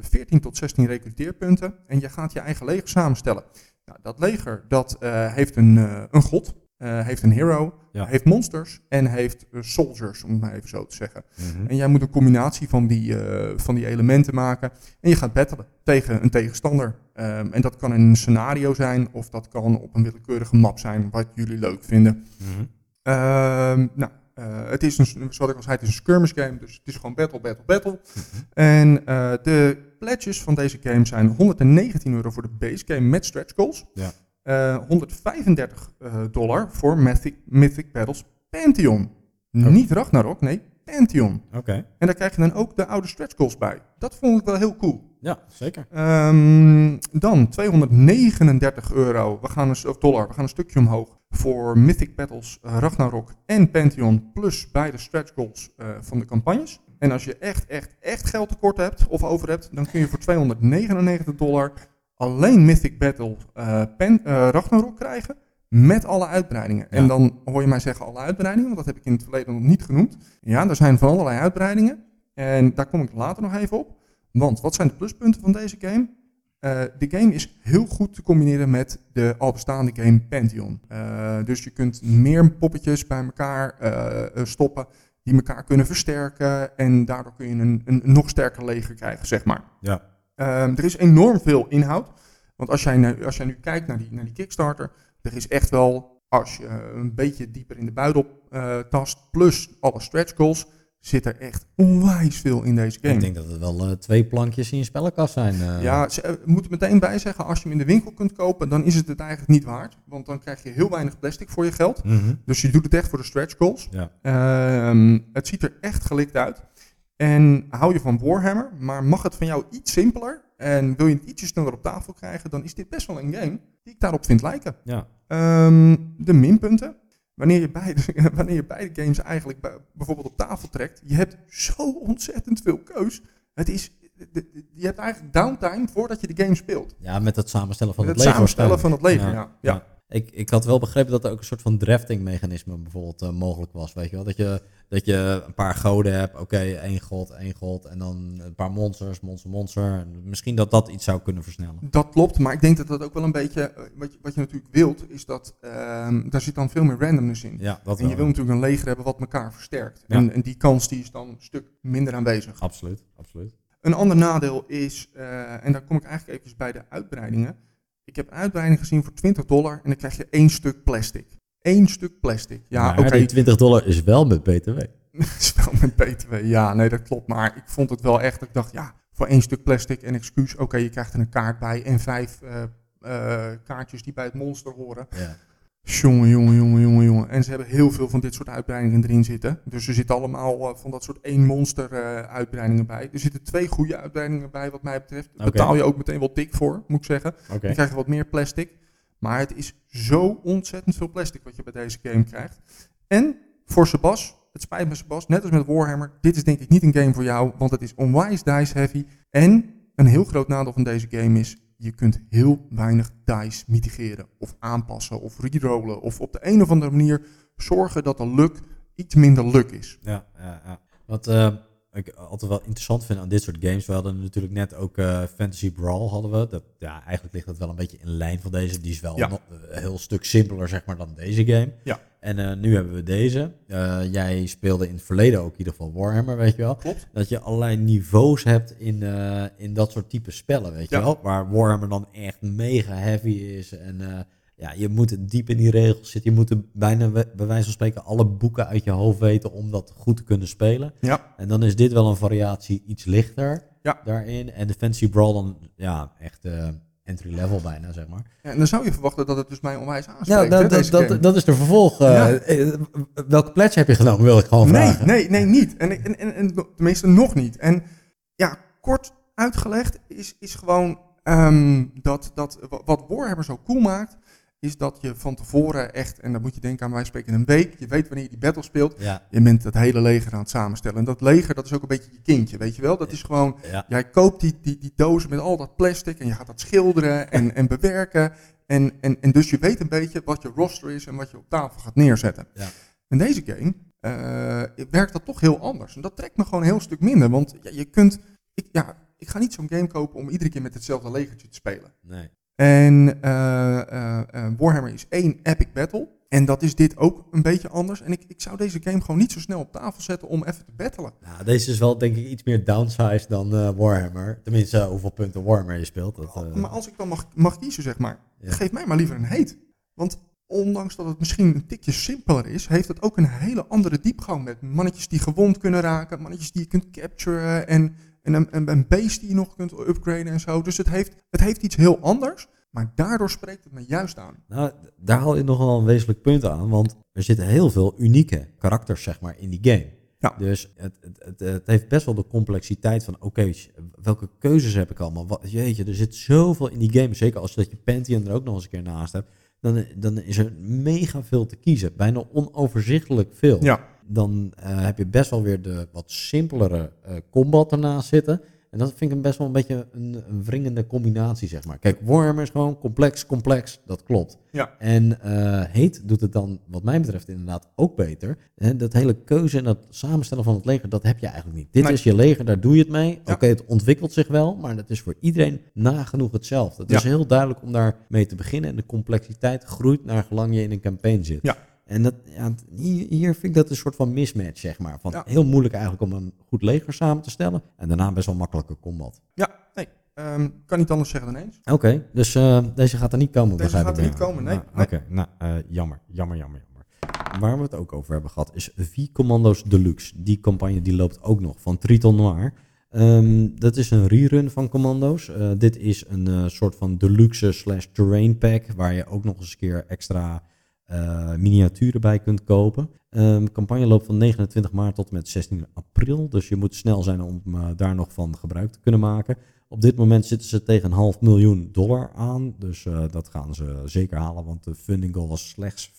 14 tot 16 recruteerpunten. En je gaat je eigen leger samenstellen. Nou, dat leger dat, eh, heeft een, eh, een god, eh, heeft een hero, Ja. heeft monsters en heeft eh, soldiers, om het maar even zo te zeggen. Mhm. En jij moet een combinatie van die, eh, van die elementen maken. En je gaat battelen tegen een tegenstander. Ehm, en dat kan in een scenario zijn, of dat kan op een willekeurige map zijn, wat jullie leuk vinden. Mhm. Ehm, nou, eh, het is een, zoals ik al zei, het is een skirmish game, dus het is gewoon battle, battle, battle. En eh, de pledges van deze game zijn 119 euro voor de base game met stretch goals. Ja. Eh, 135 eh, dollar voor Mythic, Mythic Battles Pantheon. Niet Ragnarok, nee, Pantheon. Oké. En daar krijg je dan ook de oude stretch goals bij. Dat vond ik wel heel cool. Ja, zeker. Ehm, dan 239 euro, we gaan een, of dollar, we gaan een stukje omhoog voor Mythic Battles, eh, Ragnarok en Pantheon plus beide stretch goals eh, van de campagnes. En als je echt, echt, echt geld tekort hebt of over hebt, dan kun je voor 299 dollar alleen Mythic Battle eh, Pen, Ragnarok krijgen met alle uitbreidingen. En dan hoor je mij zeggen alle uitbreidingen, want dat heb ik in het verleden nog niet genoemd. Ja, er zijn van allerlei uitbreidingen en daar kom ik later nog even op. Want wat zijn de pluspunten van deze game? Eh, de game is heel goed te combineren met de al bestaande game Pantheon. Eh, dus je kunt meer poppetjes bij elkaar eh, stoppen die elkaar kunnen versterken. En daardoor kun je een, een, nog sterker leger krijgen, zeg maar. Ja. Ehm, er is enorm veel inhoud. Want als jij, nu- als jij nu kijkt naar die, naar die Kickstarter, er is echt wel, als je een beetje dieper in de buidel tast, plus alle stretch goals, zit er echt onwijs veel in deze game. Ik denk dat het wel eh, twee plankjes in je spellenkast zijn. eh. Ja, ze eh, moeten meteen bij zeggen, als je hem in de winkel kunt kopen, dan is het het eigenlijk niet waard. Want dan krijg je heel weinig plastic voor je geld. Mhm. Dus je doet het echt voor de stretch goals. Ja. Ehm, het ziet er echt gelikt uit. En hou je van Warhammer, maar mag het van jou iets simpeler en wil je het ietsje sneller op tafel krijgen, dan is dit best wel een game die ik daarop vind lijken. Ja. Ehm, de minpunten. Wanneer je, beide, <laughs> wanneer je beide games eigenlijk bij- bijvoorbeeld op tafel trekt, je hebt zo ontzettend veel keus. Het is, je hebt eigenlijk downtime voordat je de game speelt. ja, met het samenstellen van Met het, het samenstellen van het Ja. ja. ja. Ik, ik had wel begrepen dat er ook een soort van drafting mechanisme bijvoorbeeld eh, mogelijk was. Weet je wel? Dat je, dat je een paar goden hebt. Oké, één god, één god. En dan een paar monsters, monster, monster. En misschien dat dat iets zou kunnen versnellen. Dat klopt, maar ik denk dat dat ook wel een beetje, eh, wat je, wat je natuurlijk wilt, is dat ehm, daar zit dan veel meer randomness in. Ja, dat En je wel. wil natuurlijk een leger hebben wat elkaar versterkt. Ja. En, en die kans die is dan een stuk minder aanwezig. Absoluut, absoluut. Een ander nadeel is, eh, en daar kom ik eigenlijk even bij de uitbreidingen. Ik heb uitbreiding gezien voor 20 dollar en dan krijg je één stuk plastic. Eén stuk plastic. Ja, maar oké, die 20 dollar is wel met BTW. <laughs> is wel met BTW. Ja, nee, dat klopt. Maar ik vond het wel echt, ik dacht, ja, voor één stuk plastic en excuus, oké, je krijgt er een kaart bij en vijf eh, eh, kaartjes die bij het monster horen. Ja. Jongen, jongen, jongen, jongen, jongen. En ze hebben heel veel van dit soort uitbreidingen erin zitten. Dus er zitten allemaal eh, van dat soort één monster eh, uitbreidingen bij. Er zitten twee goede uitbreidingen bij wat mij betreft. Daar Oké. betaal je ook meteen wel dik voor, moet ik zeggen. Oké. Dan krijg je wat meer plastic. Maar het is zo ontzettend veel plastic wat je bij deze game krijgt. En voor Sebas, het spijt me Sebas, net als met Warhammer, dit is denk ik niet een game voor jou, want het is onwijs dice heavy. En een heel groot nadeel van deze game is, je kunt heel weinig dice mitigeren of aanpassen of rerollen of op de een of andere manier zorgen dat de luck iets minder luck is. Ja, ja, ja. Wat eh, ik altijd wel interessant vind aan dit soort games, we hadden natuurlijk net ook eh, Fantasy Brawl hadden we. Dat, ja, eigenlijk ligt dat wel een beetje in lijn van deze. Die is wel Ja. nog een heel stuk simpeler zeg maar dan deze game. Ja. En eh, nu hebben we deze. Eh, jij speelde in het verleden ook in ieder geval Warhammer, weet je wel. Klopt. Dat je allerlei niveaus hebt in, eh, in dat soort type spellen, weet je wel. Waar Warhammer dan echt mega heavy is. En eh, ja, je moet diep in die regels zitten. Je moet er bijna bij wijze van spreken alle boeken uit je hoofd weten om dat goed te kunnen spelen. Ja, En dan is dit wel een variatie iets lichter Ja. daarin. En de Fantasy Brawl dan, ja, echt eh, entry level bijna, zeg maar. Ja, en dan zou je verwachten dat het dus mij onwijs aanspreekt. Ja, hè, dat, dat, dat, dat is de vervolg. Ja. eh, welke pledge heb je genomen, wil ik gewoon Nee, vragen. nee, nee, niet. En, en, en, en tenminste nog niet. En ja, kort uitgelegd is, is gewoon ehm, dat, dat wa- wat Warhammer zo cool maakt, is dat je van tevoren echt, en dan moet je denken aan wij spreken een week, je weet wanneer je die battle speelt, Ja, je bent het hele leger aan het samenstellen. En dat leger, dat is ook een beetje je kindje, weet je wel? Dat is gewoon, ja. jij koopt die, die, die dozen met al dat plastic en je gaat dat schilderen en, <laughs> en bewerken. En, en, en dus je weet een beetje wat je roster is en wat je op tafel gaat neerzetten. Ja. In deze game eh, werkt dat toch heel anders. En dat trekt me gewoon een heel stuk minder. Want je kunt. Ik, ja, ik ga niet zo'n game kopen om iedere keer met hetzelfde legertje te spelen. Nee. En eh, eh, eh, Warhammer is één epic battle. En dat is dit ook een beetje anders. En ik, ik zou deze game gewoon niet zo snel op tafel zetten om even te battelen. Nou, deze is wel denk ik iets meer downsized dan Warhammer. Tenminste, hoeveel punten Warhammer je speelt. Dat, Maar als ik dan mag, mag kiezen, zeg maar, Ja. geef mij maar liever een heet. Want ondanks dat het misschien een tikje simpeler is, heeft het ook een hele andere diepgang met mannetjes die gewond kunnen raken, mannetjes die je kunt capturen en, en een, een, een beest die je nog kunt upgraden en zo. Dus het heeft, het heeft iets heel anders, maar daardoor spreekt het me juist aan. Nou, daar haal je nog wel een wezenlijk punt aan, want er zitten heel veel unieke karakters zeg maar, in die game. Ja. Dus het, het, het, het heeft best wel de complexiteit van, oké, welke keuzes heb ik allemaal? Wat, jeetje, er zit zoveel in die game. Zeker als je dat je Pentium er ook nog eens een keer naast hebt. Dan, dan is er mega veel te kiezen. Bijna onoverzichtelijk veel. Ja, Dan eh, heb je best wel weer de wat simpelere eh, combat ernaast zitten. En dat vind ik best wel een beetje een, een wringende combinatie, zeg maar. Kijk, Warhammer is gewoon complex, complex. Dat klopt. Ja. En eh Heet doet het dan, wat mij betreft, inderdaad ook beter. En dat hele keuze en dat samenstellen van het leger, dat heb je eigenlijk niet. Dit Nee. is je leger, daar doe je het mee. Ja. Oké, het ontwikkelt zich wel, maar dat is voor iedereen nagenoeg hetzelfde. Het is heel duidelijk om daar mee te beginnen. En de complexiteit groeit naar gelang je in een campaign zit. Ja. En dat, ja, hier, hier vind ik dat een soort van mismatch, zeg maar. Van Ja. Heel moeilijk eigenlijk om een goed leger samen te stellen. En daarna best wel makkelijke combat. ja, nee. ehm, kan niet anders zeggen dan eens. Oké, dus eh, deze gaat er niet komen. Deze gaat er niet komen, nee, Ah, nee. Oké, nou, eh, jammer, jammer, jammer, jammer. Waar we het ook over hebben gehad is V-Commando's Deluxe. Die campagne die loopt ook nog van Triton Noir. Ehm, dat is een rerun van Commando's. Eh, dit is een soort van deluxe slash terrain pack... waar je ook nog eens een keer extra eh, miniaturen bij kunt kopen. De campagne loopt van 29 maart tot en met 16 april. Dus je moet snel zijn om eh, daar nog van gebruik te kunnen maken. Op dit moment zitten ze tegen een half miljoen dollar aan. Dus eh, dat gaan ze zeker halen, want de funding goal was slechts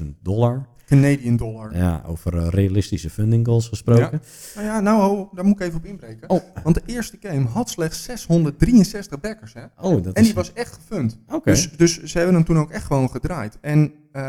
15.000 dollar. Canadian dollar. Ja, over eh, realistische funding goals gesproken. Nou ja, nou, daar moet ik even op inbreken. Oh. Want de eerste game had slechts 663 backers, hè. Oh, dat En is... die was echt gefund. Oké. Dus, dus ze hebben hem toen ook echt gewoon gedraaid. En eh,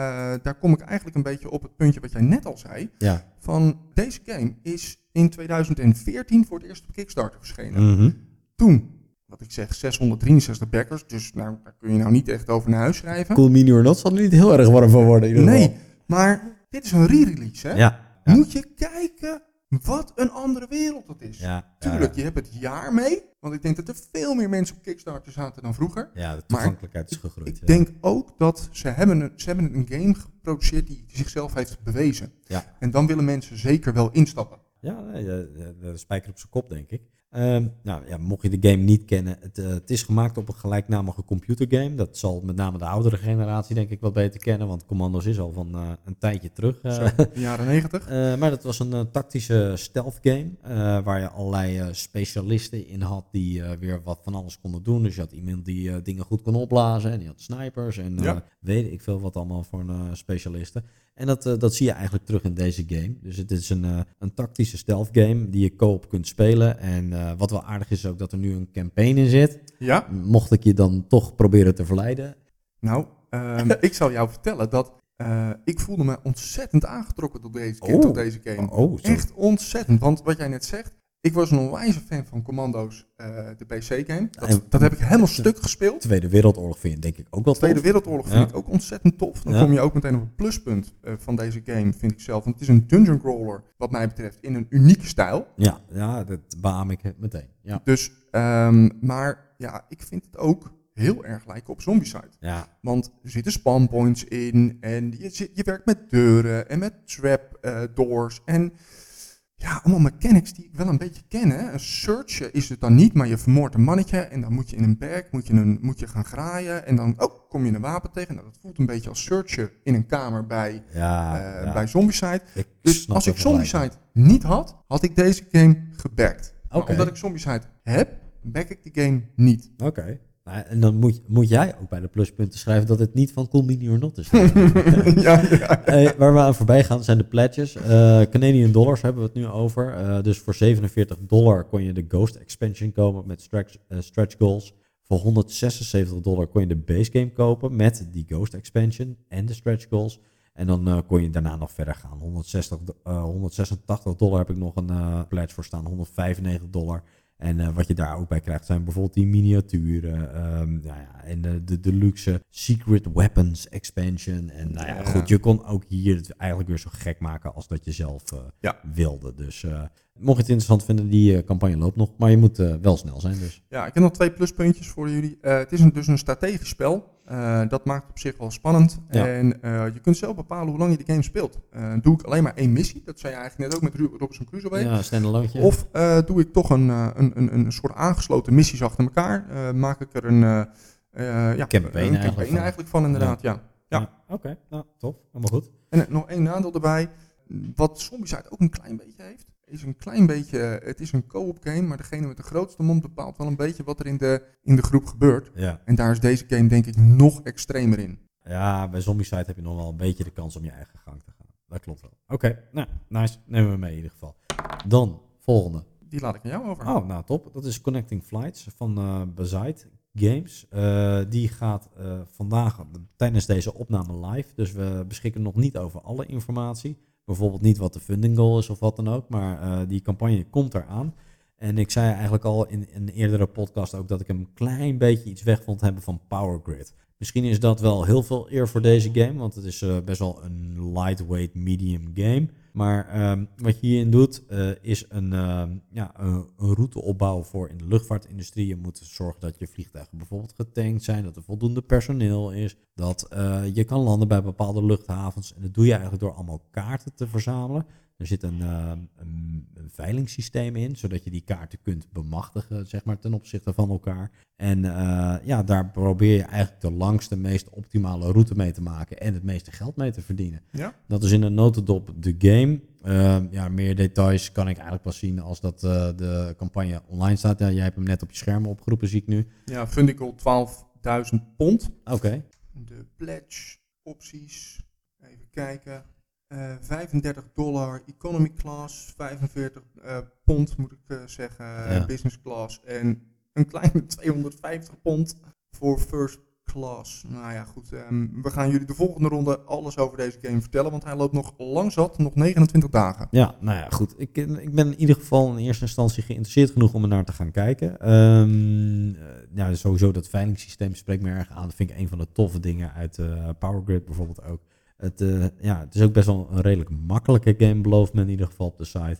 daar kom ik eigenlijk een beetje op het puntje wat jij net al zei. Ja. Van deze game is in 2014 voor het eerst op Kickstarter verschenen. Mhm. Toen, wat ik zeg, 663 backers. Dus nou, daar kun je nou niet echt over naar huis schrijven. Cool Mini or Not zal er niet heel erg warm van worden in ieder Nee, maar dit is een re-release, hè? Ja. Ja. Moet je kijken wat een andere wereld dat is. Ja, Tuurlijk, je hebt het jaar mee. Want ik denk dat er veel meer mensen op Kickstarter zaten dan vroeger. ja, de toegankelijkheid is gegroeid. Ik denk ook dat ze hebben, een, ze hebben een game geproduceerd die zichzelf heeft bewezen. Ja. En dan willen mensen zeker wel instappen. Ja, de spijker op zijn kop, denk ik. Ehm, nou ja, mocht je de game niet kennen, het, eh, het is gemaakt op een gelijknamige computergame. Dat zal met name de oudere generatie denk ik wat beter kennen, want Commandos is al van eh, een tijdje terug. eh. Zo, de jaren negentig. <laughs> Maar dat was een tactische stealth game, waar je allerlei specialisten in had die weer wat van alles konden doen. Dus je had iemand die dingen goed kon opblazen en die had snipers en Ja. weet ik veel wat allemaal voor een, specialisten. En dat, eh, dat zie je eigenlijk terug in deze game. Dus het is een, eh, een tactische stealth game die je co-op kunt spelen. En eh, wat wel aardig is, ook dat er nu een campaign in zit. Ja, Mocht ik je dan toch proberen te verleiden. nou, ehm, <laughs> ik zal jou vertellen dat ik voelde me ontzettend aangetrokken tot deze, Oh. tot deze game. Oh, zo. Echt ontzettend. Want wat jij net zegt, ik was een onwijze fan van Commando's, eh, de PC-game. Dat, dat heb ik helemaal stuk gespeeld. Tweede Wereldoorlog vind je denk ik ook wel De Tweede tof. Wereldoorlog vind Ja. ik ook ontzettend tof. Dan Ja. kom je ook meteen op het pluspunt eh, van deze game, vind ik zelf. Want het is een dungeon crawler, wat mij betreft, in een unieke stijl. Ja, ja, dat beaam ik meteen. Ja. Dus, ehm, maar ja, ik vind het ook heel erg lijken op Zombicide. Ja, Want er zitten spawnpoints in en je, je werkt met deuren en met trap eh, doors en ja, allemaal mechanics die ik wel een beetje ken. Hè. Een search is het dan niet, maar je vermoordt een mannetje en dan moet je in een berg moet je, een, moet je gaan graaien en dan oh, kom je een wapen tegen. Nou, dat voelt een beetje als searchen in een kamer bij, ja, eh, ja. bij Zombicide. Ik Dus als ik Zombicide niet had, had ik deze game gebackt. Omdat ik Zombicide heb, back ik de game niet. Oké. Nou, en dan moet, moet jij ook bij de pluspunten schrijven dat het niet van Cool Mini or Not is. <laughs> ja, ja. Eh, waar we aan voorbij gaan zijn de pledges. Eh, Canadian dollars hebben we het nu over. Eh, dus voor 47 dollar kon je de Ghost expansion kopen met stretch, eh, stretch goals. Voor 176 dollar kon je de base game kopen met die Ghost expansion en de stretch goals. En dan kon je daarna nog verder gaan. 160, do- eh, 186 dollar heb ik nog een pledge voor staan. 195 dollar. En eh, wat je daar ook bij krijgt zijn bijvoorbeeld die miniaturen. ehm, nou ja, en de, de deluxe Secret Weapons expansion. En nou ja, Ja. goed, je kon ook hier het eigenlijk weer zo gek maken als dat je zelf eh, Ja. wilde. Dus eh, mocht je het interessant vinden, die campagne loopt nog. Maar je moet wel snel zijn dus. Ja, ik heb nog twee pluspuntjes voor jullie. Het is een, dus een strategisch spel. Eh, dat maakt het op zich wel spannend. Ja. En eh, je kunt zelf bepalen hoe lang je de game speelt. Eh, doe ik alleen maar één missie, dat zei je eigenlijk net ook met Robinson Crusoe. Ja, standalootje. Of eh, doe ik toch een, eh, een, een, een soort aangesloten missies achter elkaar. Eh, maak ik er een, eh, eh, ja, Campaign een eigenlijk van. eigenlijk van, inderdaad. Ja. ja. Oké, nou tof. Helemaal goed. En nog één nadeel erbij. wat Zombicide ook een klein beetje heeft, is een klein beetje, het is een co-op game, maar degene met de grootste mond bepaalt wel een beetje wat er in de, in de groep gebeurt. Ja. En daar is deze game denk ik nog extremer in. ja, bij Zombicide heb je nog wel een beetje de kans om je eigen gang te gaan. Dat klopt wel. Oké, nou, nice. Nemen we mee in ieder geval. Dan, volgende. Die laat ik aan jou over. Oh, nou top. Dat is Connecting Flights van Bazite Games. Eh, die gaat eh, vandaag tijdens deze opname live. Dus we beschikken nog niet over alle informatie. Bijvoorbeeld niet wat de funding goal is of wat dan ook. Maar eh, die campagne komt eraan. En ik zei eigenlijk al in een eerdere podcast ook dat ik een klein beetje iets weg vond hebben van Power Grid. Misschien is dat wel heel veel eer voor deze game, want het is eh, best wel een lightweight medium game. Maar ehm, wat je hierin doet, eh, is een, ehm, ja, een, route opbouwen voor in de luchtvaartindustrie. Je moet zorgen dat je vliegtuigen bijvoorbeeld getankt zijn, dat er voldoende personeel is, dat eh, je kan landen bij bepaalde luchthavens. En dat doe je eigenlijk door allemaal kaarten te verzamelen. Er zit een, ehm, een, een veilingssysteem in, zodat je die kaarten kunt bemachtigen, zeg maar, ten opzichte van elkaar. En eh, ja, daar probeer je eigenlijk de langste, meest optimale route mee te maken en het meeste geld mee te verdienen. Ja? Dat is in een notendop de game. Ehm, ja, meer details kan ik eigenlijk pas zien als dat eh, de campagne online staat. Ja, jij hebt hem net op je scherm opgeroepen, zie ik nu. Ja, funding goal 12.000 pond. Oké. De pledge opties, even kijken. Eh 35 dollar economy class, 45 eh, pond moet ik eh, zeggen, Ja. business class. En een kleine <laughs> 250 pond voor first class. Nou ja, goed. ehm, we gaan jullie de volgende ronde alles over deze game vertellen, want hij loopt nog lang zat, nog 29 dagen. Ja, nou ja, goed. Ik, ik ben in ieder geval in eerste instantie geïnteresseerd genoeg om er naar te gaan kijken. Eh, ja, sowieso dat veilingssysteem spreekt me erg aan. Dat vind ik een van de toffe dingen uit eh Power Grid bijvoorbeeld ook. Het, eh, ja, het is ook best wel een redelijk makkelijke game, belooft men in ieder geval op de site.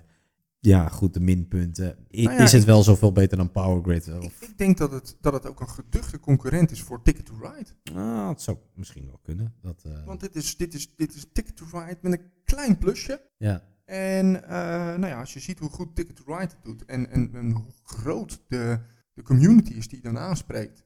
Ja, goed, de minpunten. I- Nou ja, is het wel zoveel beter dan Power Grid? Ik, Of, ik denk dat het, dat het ook een geduchte concurrent is voor Ticket to Ride. ah, het zou misschien wel kunnen. Dat, eh, Want dit is, dit, is, dit is Ticket to Ride met een klein plusje. ja. En eh, nou ja, als je ziet hoe goed Ticket to Ride het doet en, en, en hoe groot de, de community is die je dan aanspreekt,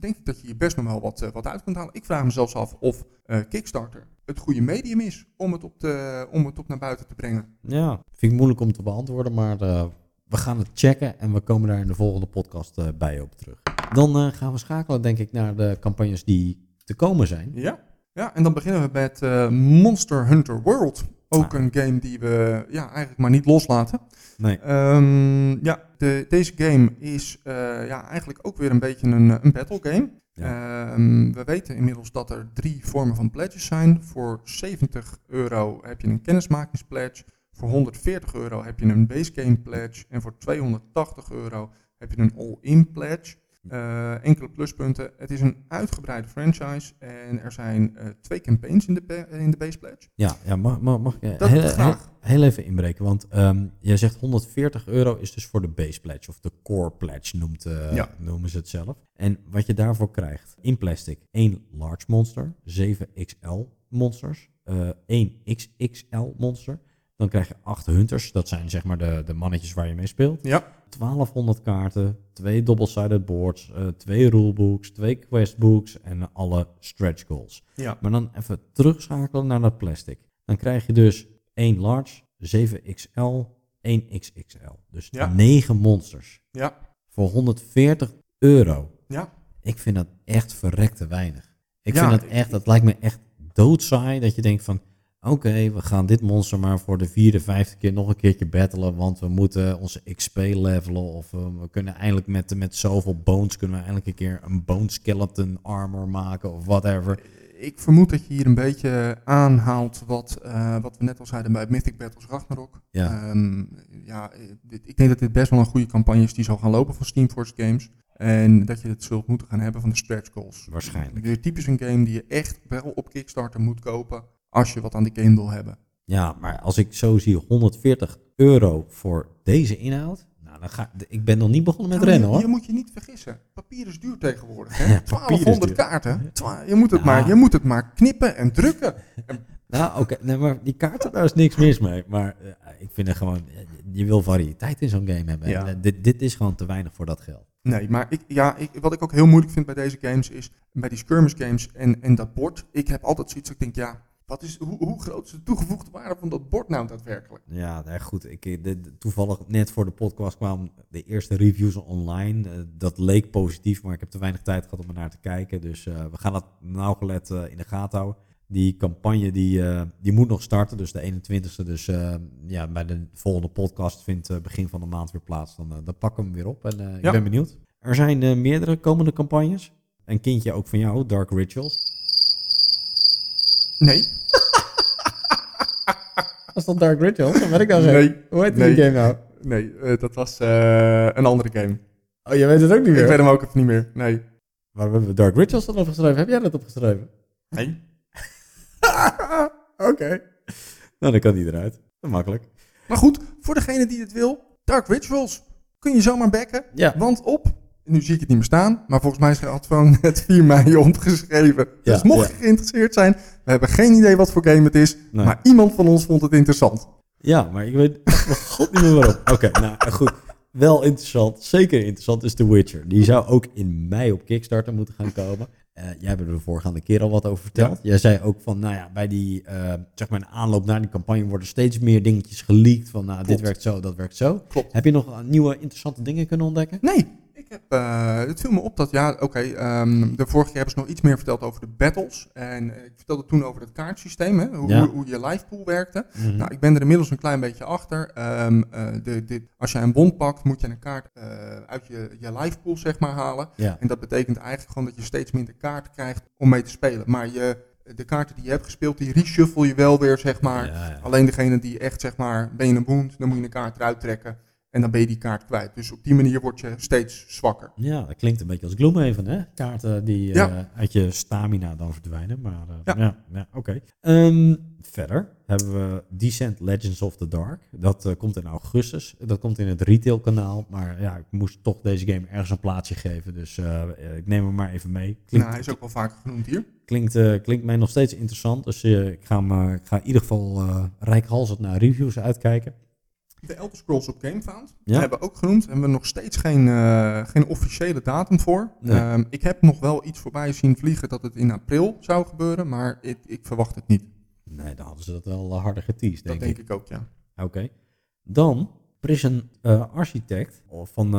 denk ik dat je hier best nog wel wat, eh, wat uit kunt halen. Ik vraag me zelfs af of eh, Kickstarter het goede medium is om het, op de, om het op naar buiten te brengen. Ja, vind ik moeilijk om te beantwoorden, maar eh, we gaan het checken en we komen daar in de volgende podcast bij op terug. Dan gaan we schakelen, denk ik, naar de campagnes die te komen zijn. Ja, ja en dan beginnen we met Monster Hunter World. Ook Ah. een game die we ja, eigenlijk maar niet loslaten. Nee, Ehm, ja, de, deze game is eh, ja, eigenlijk ook weer een beetje een, een battle game. Ehm, we weten inmiddels dat er drie vormen van pledges zijn. Voor 70 euro heb je een kennismakingspledge. Voor 140 euro heb je een base game pledge. En voor 280 euro heb je een all-in pledge. Eh, enkele pluspunten. Het is een uitgebreide franchise. En er zijn eh, twee campaigns in de, in de base pledge. ja, ja mag, mag, mag ik Dat heel, heel, even inbreken? Want ehm jij zegt 140 euro is dus voor de base pledge, of de core pledge noemt, eh, Ja. noemen ze het zelf. En wat je daarvoor krijgt, in plastic, één large monster, 7 XL monsters, eh 1 XXL monster. Dan krijg je 8 hunters, dat zijn zeg maar de, de mannetjes waar je mee speelt. Ja, 1200 kaarten, twee double-sided boards, eh, twee rulebooks, twee questbooks en alle stretch goals. ja, Maar dan even terugschakelen naar dat plastic. Dan krijg je dus 1 large, 7 XL, 1 XXL. Dus Ja. 9 monsters ja, voor 140 euro. ja. Ik vind dat echt verrekte weinig. Ik Ja, vind dat echt, dat lijkt me echt doodsaai dat je denkt van, oké, we gaan dit monster maar voor de vierde, vijfde keer nog een keertje battelen, want we moeten onze XP levelen of eh, we kunnen eindelijk met, met zoveel bones kunnen we eindelijk een keer een bone skeleton armor maken of whatever. Ik vermoed dat je hier een beetje aanhaalt wat, eh, wat we net al zeiden bij Mythic Battles Ragnarok. Ja. Ehm, ja, dit- ik denk dat dit best wel een goede campagne is die zal gaan lopen van Steamforce Games. En dat je het zult moeten gaan hebben van de stretch goals. Waarschijnlijk. Weer typisch een game die je echt wel op Kickstarter moet kopen als je wat aan die game wil hebben. Ja, maar als ik zo zie 140 euro voor deze inhoud, nou dan ga ik ben nog niet begonnen met Nou, rennen je, hoor. je moet je niet vergissen. Papier is duur tegenwoordig. Hè? <laughs> papier is 1200 duur. kaarten. Twa- je, moet het Ja. maar, je moet het maar knippen en drukken. <laughs> Nou, oké, nee, maar die kaarten, daar is niks mis mee. Maar eh, ik vind er gewoon, eh, je wil variëteit in zo'n game hebben. Ja. En, eh, dit, dit is gewoon te weinig voor dat geld. Nee, maar ik, ja, ik, wat ik ook heel moeilijk vind bij deze games is, bij die skirmish games en, en dat bord, ik heb altijd zoiets dat ik denk, ja, Wat is, hoe, hoe groot is de toegevoegde waarde van dat bord nou daadwerkelijk? Ja, goed. Ik, de, de- toevallig net voor de podcast kwamen de eerste reviews online. Eh, dat leek positief, maar ik heb te weinig tijd gehad om er naar te kijken. Dus eh, we gaan dat nauwgelet eh, in de gaten houden. Die campagne die, eh, die moet nog starten, dus de 21ste. Dus eh, ja, bij de volgende podcast vindt eh, begin van de maand weer plaats. Dan, eh, dan pakken we hem weer op en eh, ik ben benieuwd. Er zijn eh, meerdere komende campagnes. Een kindje ook van jou, Dark Rituals. Nee. Was <laughs> dat Dark Rituals? Dat weet ik Nee. Hoe heet Nee. game nou? Nee, eh, dat was eh, een andere game. Oh, je weet het ook niet Ik weet hem ook even niet meer. Nee. Waar hebben we Dark Rituals dan opgeschreven? Heb jij dat opgeschreven? Nee. <laughs> Oké. Nou, dan kan die eruit. Makkelijk. Maar goed, voor degene die het wil, Dark Rituals kun je zomaar backen. Ja. Want op, nu zie ik het niet meer staan, maar volgens mij is het gewoon net 4 mei opgeschreven. Ja, dus mocht ja. je geïnteresseerd zijn, we hebben geen idee wat voor game het is, Nee. maar iemand van ons vond het interessant. Ja, maar ik weet god niet meer waarom. <laughs> Oké, nou goed. Wel interessant. Zeker interessant is The Witcher. Die zou ook in mei op Kickstarter moeten gaan komen. Eh, jij hebt er de vorige keer al wat over verteld. Jij zei ook van, nou ja, bij die, eh, zeg maar, een aanloop naar die campagne worden steeds meer dingetjes geleakt. Van, nou, dit werkt zo, dat werkt zo. Klopt. Heb je nog nieuwe interessante dingen kunnen ontdekken? Nee, heb, eh, het viel me op dat, ja, oké, ehm, de vorige keer hebben ze nog iets meer verteld over de battles. En eh, ik vertelde toen over het kaartsysteem, hè, hoe, Ja. hoe je live pool werkte. Mhm. Nou, ik ben er inmiddels een klein beetje achter. Ehm, eh, de, de, als je een bond pakt, moet je een kaart uit je, je live pool zeg maar halen. ja. En dat betekent eigenlijk gewoon dat je steeds minder kaarten krijgt om mee te spelen. Maar je, de kaarten die je hebt gespeeld, die reshuffle je wel weer, zeg maar. Ja, ja. Alleen degene die echt, zeg maar, ben je een boend, dan moet je een kaart eruit trekken. En dan ben je die kaart kwijt. Dus op die manier word je steeds zwakker. Ja, dat klinkt een beetje als Gloomhaven, hè? Kaarten die eh, uit je stamina dan verdwijnen. Maar eh, Ja. ja, ja, oké. Ehm, verder hebben we Descent Legends of the Dark. Dat eh, komt in augustus. Dat komt in het retailkanaal. Maar ja, ik moest toch deze game ergens een plaatsje geven. Dus ik neem hem maar even mee. Klinkt, nou, hij is ook wel vaker genoemd hier. klinkt, klinkt mij nog steeds interessant. Dus ik, ga hem, ik ga in ieder geval rijkhalsend naar reviews uitkijken. De Elder Scrolls op GameFound Ja. hebben we ook genoemd. Hebben we nog steeds geen, eh, geen officiële datum voor. Nee. Ehm, ik heb nog wel iets voorbij zien vliegen dat het in april zou gebeuren. Maar ik, ik verwacht het niet. Nee, dan hadden ze dat wel eh, harder geteased, denk dat ik. denk ik ook, ja. Oké. Dan Prison eh, Architect van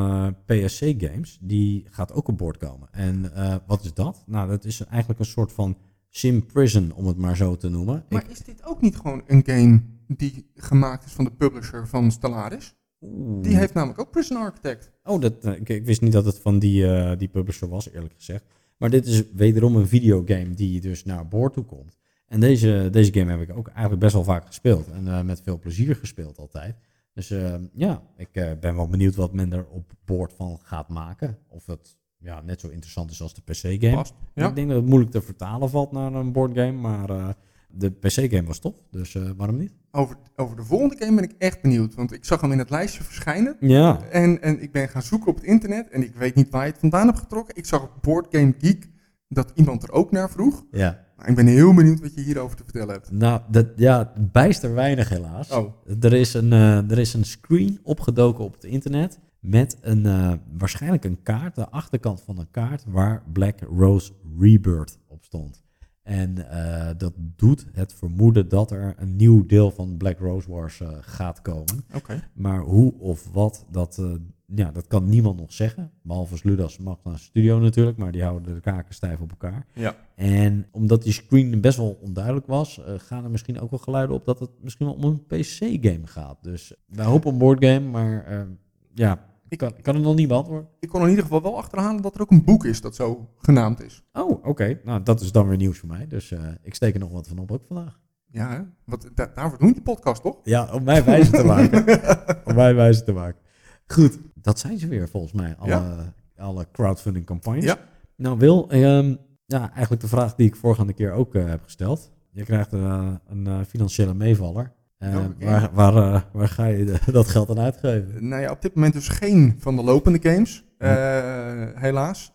PSC Games. Die gaat ook op boord komen. En wat is dat? Nou, dat is eigenlijk een soort van Sim Prison, om het maar zo te noemen. Maar Ik- is dit ook niet gewoon een game die gemaakt is van de publisher van Stellaris? Oeh. Die heeft namelijk ook Prison Architect. Oh, dat, eh, ik, ik wist niet dat het van die, eh, die publisher was, eerlijk gezegd. Maar dit is wederom een videogame die dus naar boord toe komt. En deze, deze game heb ik ook eigenlijk best wel vaak gespeeld. En eh, met veel plezier gespeeld altijd. Dus ja, ik ben wel benieuwd wat men er op boord van gaat maken. Of het ja, net zo interessant is als de PC-game. Ja. Ik denk dat het moeilijk te vertalen valt naar een boardgame. Maar de PC-game was tof, dus eh, waarom niet? Over, over de volgende game ben ik echt benieuwd. Want ik zag hem in het lijstje verschijnen. Ja, En, en ik ben gaan zoeken op het internet. En ik weet niet waar je het vandaan hebt getrokken. Ik zag op Board Game Geek dat iemand er ook naar vroeg. ja. Maar ik ben heel benieuwd wat je hierover te vertellen hebt. Nou, dat, ja, bijster weinig helaas. Oh. Er, is een, eh, er is een screen opgedoken op het internet met een, eh, waarschijnlijk een kaart, de achterkant van een kaart, waar Black Rose Rebirth op stond. En eh, dat doet het vermoeden dat er een nieuw deel van Black Rose Wars eh, gaat komen. Oké. Maar hoe of wat, dat, eh, ja, dat kan niemand nog zeggen. Behalve Sludas Magna Studio natuurlijk, maar die houden de kaken stijf op elkaar. Ja. En omdat die screen best wel onduidelijk was, gaan er misschien ook wel geluiden op dat het misschien wel om een PC-game gaat. Dus wij hopen op een boardgame, maar ja, ik kan, kan het nog niet beantwoorden. Ik kon in ieder geval wel achterhalen dat er ook een boek is dat zo genaamd is. Oh, oké. Nou, dat is dan weer nieuws voor mij. Dus eh, ik steek er nog wat van op ook vandaag. Ja, hè? Wat, da- daarvoor doen die podcast, toch? Ja, om mij wijze te maken. <laughs> om mij wijze te maken. Goed, dat zijn ze weer volgens mij, alle, Ja. alle crowdfunding campagnes. Ja. Nou Wil, ehm, ja, eigenlijk de vraag die ik vorige keer ook eh, heb gesteld. Je krijgt eh, een financiële meevaller. Eh, Ja, waar, waar, eh, waar ga je de- <laughs> dat geld aan uitgeven? Nou ja, op dit moment dus geen van de lopende games. eh, helaas.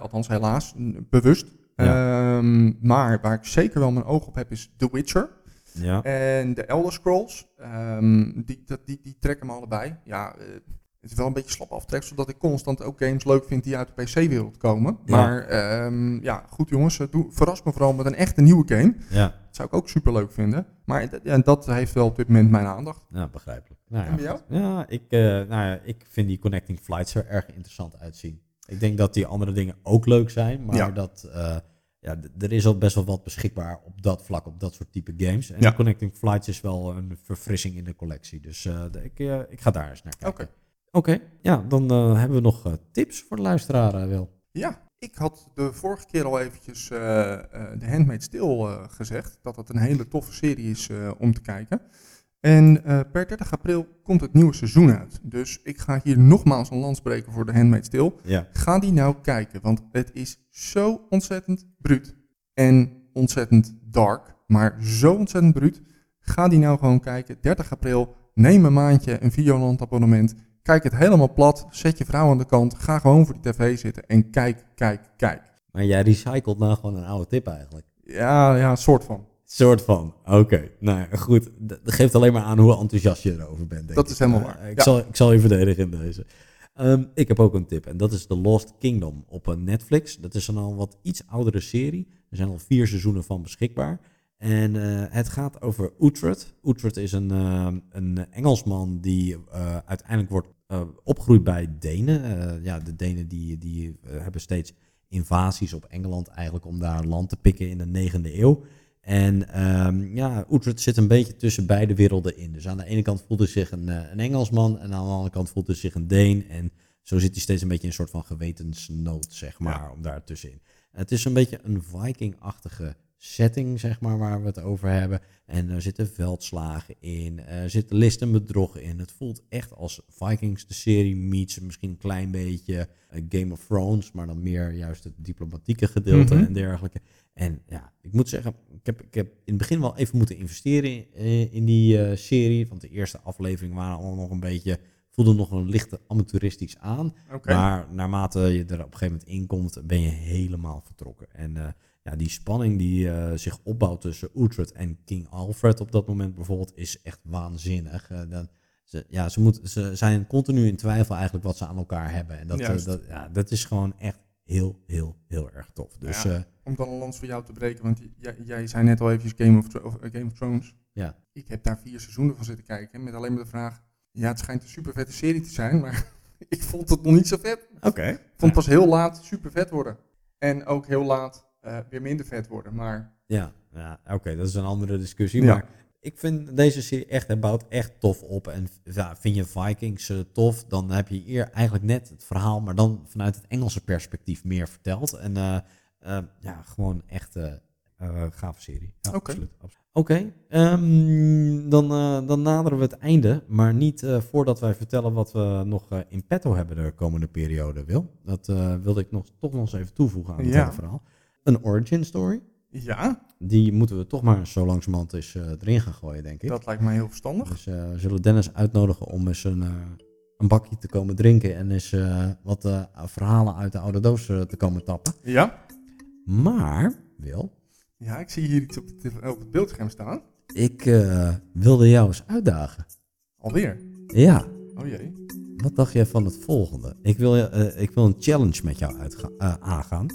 Althans, helaas. Bewust. Ehm, maar waar ik zeker wel mijn oog op heb is The Witcher. Ja, En de Elder Scrolls. ehm, die, dat, die, die trekken me allebei. Ja, Het is wel een beetje slap aftreksel zodat ik constant ook games leuk vind die uit de PC-wereld komen. Ja. Maar ehm, ja, goed jongens, doe, verras me vooral met een echte nieuwe game. Ja, Dat zou ik ook super leuk vinden. Maar ja, dat heeft wel op dit moment mijn aandacht. ja begrijpelijk. Nou, ja, En bij jou? goed. Ja, ik, eh, nou ja, ik vind die connecting flights er erg interessant uitzien. Ik denk dat die andere dingen ook leuk zijn, maar Ja. dat, eh, ja, er is al best wel wat beschikbaar op dat vlak, op dat soort type games. En Ja. connecting flights is wel een verfrissing in de collectie. Dus eh, ik, ik ga daar eens naar kijken. Oké. Ja, dan eh, hebben we nog eh, tips voor de luisteraar, eh, Wil. Ja, ik had de vorige keer al eventjes eh de Handmaid's Tale eh, gezegd. Dat het een hele toffe serie is om te kijken. En per 30 april komt het nieuwe seizoen uit. Dus ik ga hier nogmaals een land spreken voor de Handmaid's Tale. Ja. Ga die nou kijken, want het is zo ontzettend bruut. En ontzettend dark, maar zo ontzettend bruut. Ga die nou gewoon kijken. 30 april, neem een maandje een Videoland abonnement. Kijk het helemaal plat, zet je vrouw aan de kant. Ga gewoon voor die tv zitten en kijk, kijk, kijk. Maar jij recycelt nou gewoon een oude tip eigenlijk. Ja, ja, soort van. Soort van. Oké. Nou ja, goed. Dat geeft alleen maar aan hoe enthousiast je erover bent. Denk Dat ik. is helemaal Eh, waar. ik, Ja. zal, ik zal je verdedigen in deze. Ehm, ik heb ook een tip. En dat is The Lost Kingdom op eh, Netflix. Dat is een al wat iets oudere serie. Er zijn al vier seizoenen van beschikbaar. En eh, het gaat over Uhtred. Uhtred is een, eh, een Engelsman die eh, uiteindelijk wordt eh, opgegroeid bij Denen. Eh, ja, de Denen die, die eh, hebben steeds invasies op Engeland eigenlijk om daar land te pikken in de negende eeuw. En ehm, ja, Utrecht zit een beetje tussen beide werelden in. Dus aan de ene kant voelt hij zich een, een Engelsman en aan de andere kant voelt hij zich een Deen. En zo zit hij steeds een beetje in een soort van gewetensnood, zeg maar, om daar tussenin. Het is een beetje een Viking-achtige setting, zeg maar, waar we het over hebben. En er zitten veldslagen in, er zit list en bedrog in. Het voelt echt als Vikings, de serie meets misschien een klein beetje eh, Game of Thrones, maar dan meer juist het diplomatieke gedeelte Mhm. en dergelijke. En ja, ik moet zeggen, ik heb, ik heb in het begin wel even moeten investeren in, eh, in die eh, serie. Want de eerste aflevering waren allemaal nog een beetje, voelde nog een lichte amateuristisch aan. Maar naarmate je er op een gegeven moment in komt, ben je helemaal vertrokken. En eh, ja, die spanning die eh, zich opbouwt tussen Uhtred en King Alfred op dat moment bijvoorbeeld, is echt waanzinnig. Eh, dan, ze, ja, ze, moet, ze zijn continu in twijfel eigenlijk wat ze aan elkaar hebben. En dat, eh, dat, ja, dat is gewoon echt heel, heel, heel erg tof. Dus Ja. Om dan een lans voor jou te breken, want jij, jij zei net al eventjes Game of, Game of Thrones. Ja. Ik heb daar vier seizoenen van zitten kijken met alleen maar de vraag... Ja, het schijnt een super vette serie te zijn, maar <laughs> ik vond het nog niet zo vet. oké. Ik vond het pas heel laat super vet worden. En ook heel laat eh, weer minder vet worden. Maar Ja, ja oké, dat is een andere discussie. Ja. Maar ik vind deze serie echt, het bouwt echt tof op. En ja, vind je Vikings eh, tof, dan heb je hier eigenlijk net het verhaal, maar dan vanuit het Engelse perspectief meer verteld. En eh, ja, gewoon echt eh, gave serie. Ja, Oké. ehm, dan, dan naderen we het einde, maar niet voordat wij vertellen wat we nog in petto hebben de komende periode, Wil. Dat wilde ik nog, toch nog eens even toevoegen aan het Ja. hele verhaal. Een origin story. ja, Die moeten we toch maar zo langzamerhand eens eh, erin gaan gooien, denk ik. dat lijkt mij heel verstandig. Dus eh, we zullen Dennis uitnodigen om eens een, eh, een bakje te komen drinken en eens wat verhalen uit de oude doos te komen tappen. Ja? Maar, Wil, Ja, ik zie hier iets op, de tv op het beeldscherm staan. ik wilde jou eens uitdagen. Alweer. Ja, Oh jee. wat dacht je van het volgende? Ik wil, ik wil een challenge met jou uitga- eh, aangaan.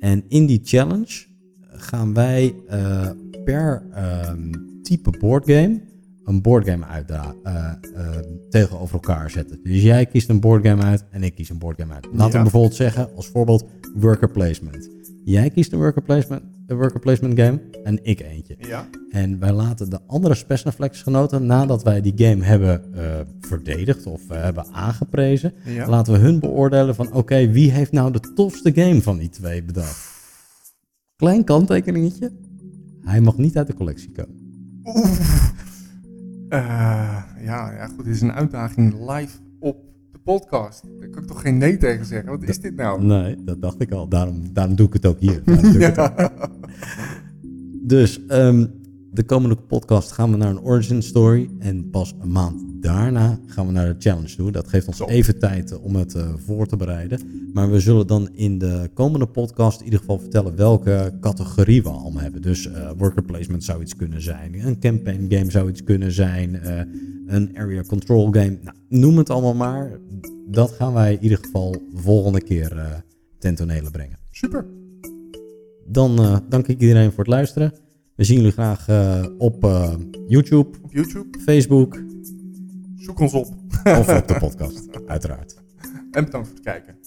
En in die challenge gaan wij eh, per ehm, type boardgame een boardgame uitda- eh, eh, tegenover elkaar zetten. Dus jij kiest een boardgame uit en ik kies een boardgame uit. Laten Ja. we bijvoorbeeld zeggen, als voorbeeld, worker placement. Jij kiest een worker placement, worker placement game en ik eentje. Ja. En wij laten de andere Spesnaflex genoten, nadat wij die game hebben eh, verdedigd of eh, hebben aangeprezen, Ja. laten we hun beoordelen van oké, wie heeft nou de tofste game van die twee bedacht? Klein kanttekeningetje. Hij mag niet uit de collectie komen. Eh, ja, ja, goed. Dit is een uitdaging live podcast. Daar kan ik toch geen nee tegen zeggen. Wat is dit nou? Nee, dat dacht ik al. Daarom, daarom doe ik het ook hier. <laughs> Ja. Dus ehm, de komende podcast gaan we naar een origin story. En pas een maand daarna gaan we naar de challenge toe. Dat geeft ons Zo. even tijd eh, om het eh, voor te bereiden. Maar we zullen dan in de komende podcast in ieder geval vertellen welke categorie we allemaal hebben. Dus eh, worker placement zou iets kunnen zijn. Een campaign game zou iets kunnen zijn. een area control game. Nou, noem het allemaal maar. Dat gaan wij in ieder geval volgende keer ten tonele brengen. Super. Dan dank ik iedereen voor het luisteren. We zien jullie graag op YouTube, op YouTube, Facebook. Zoek ons op. of op de podcast, uiteraard. En bedankt voor het kijken.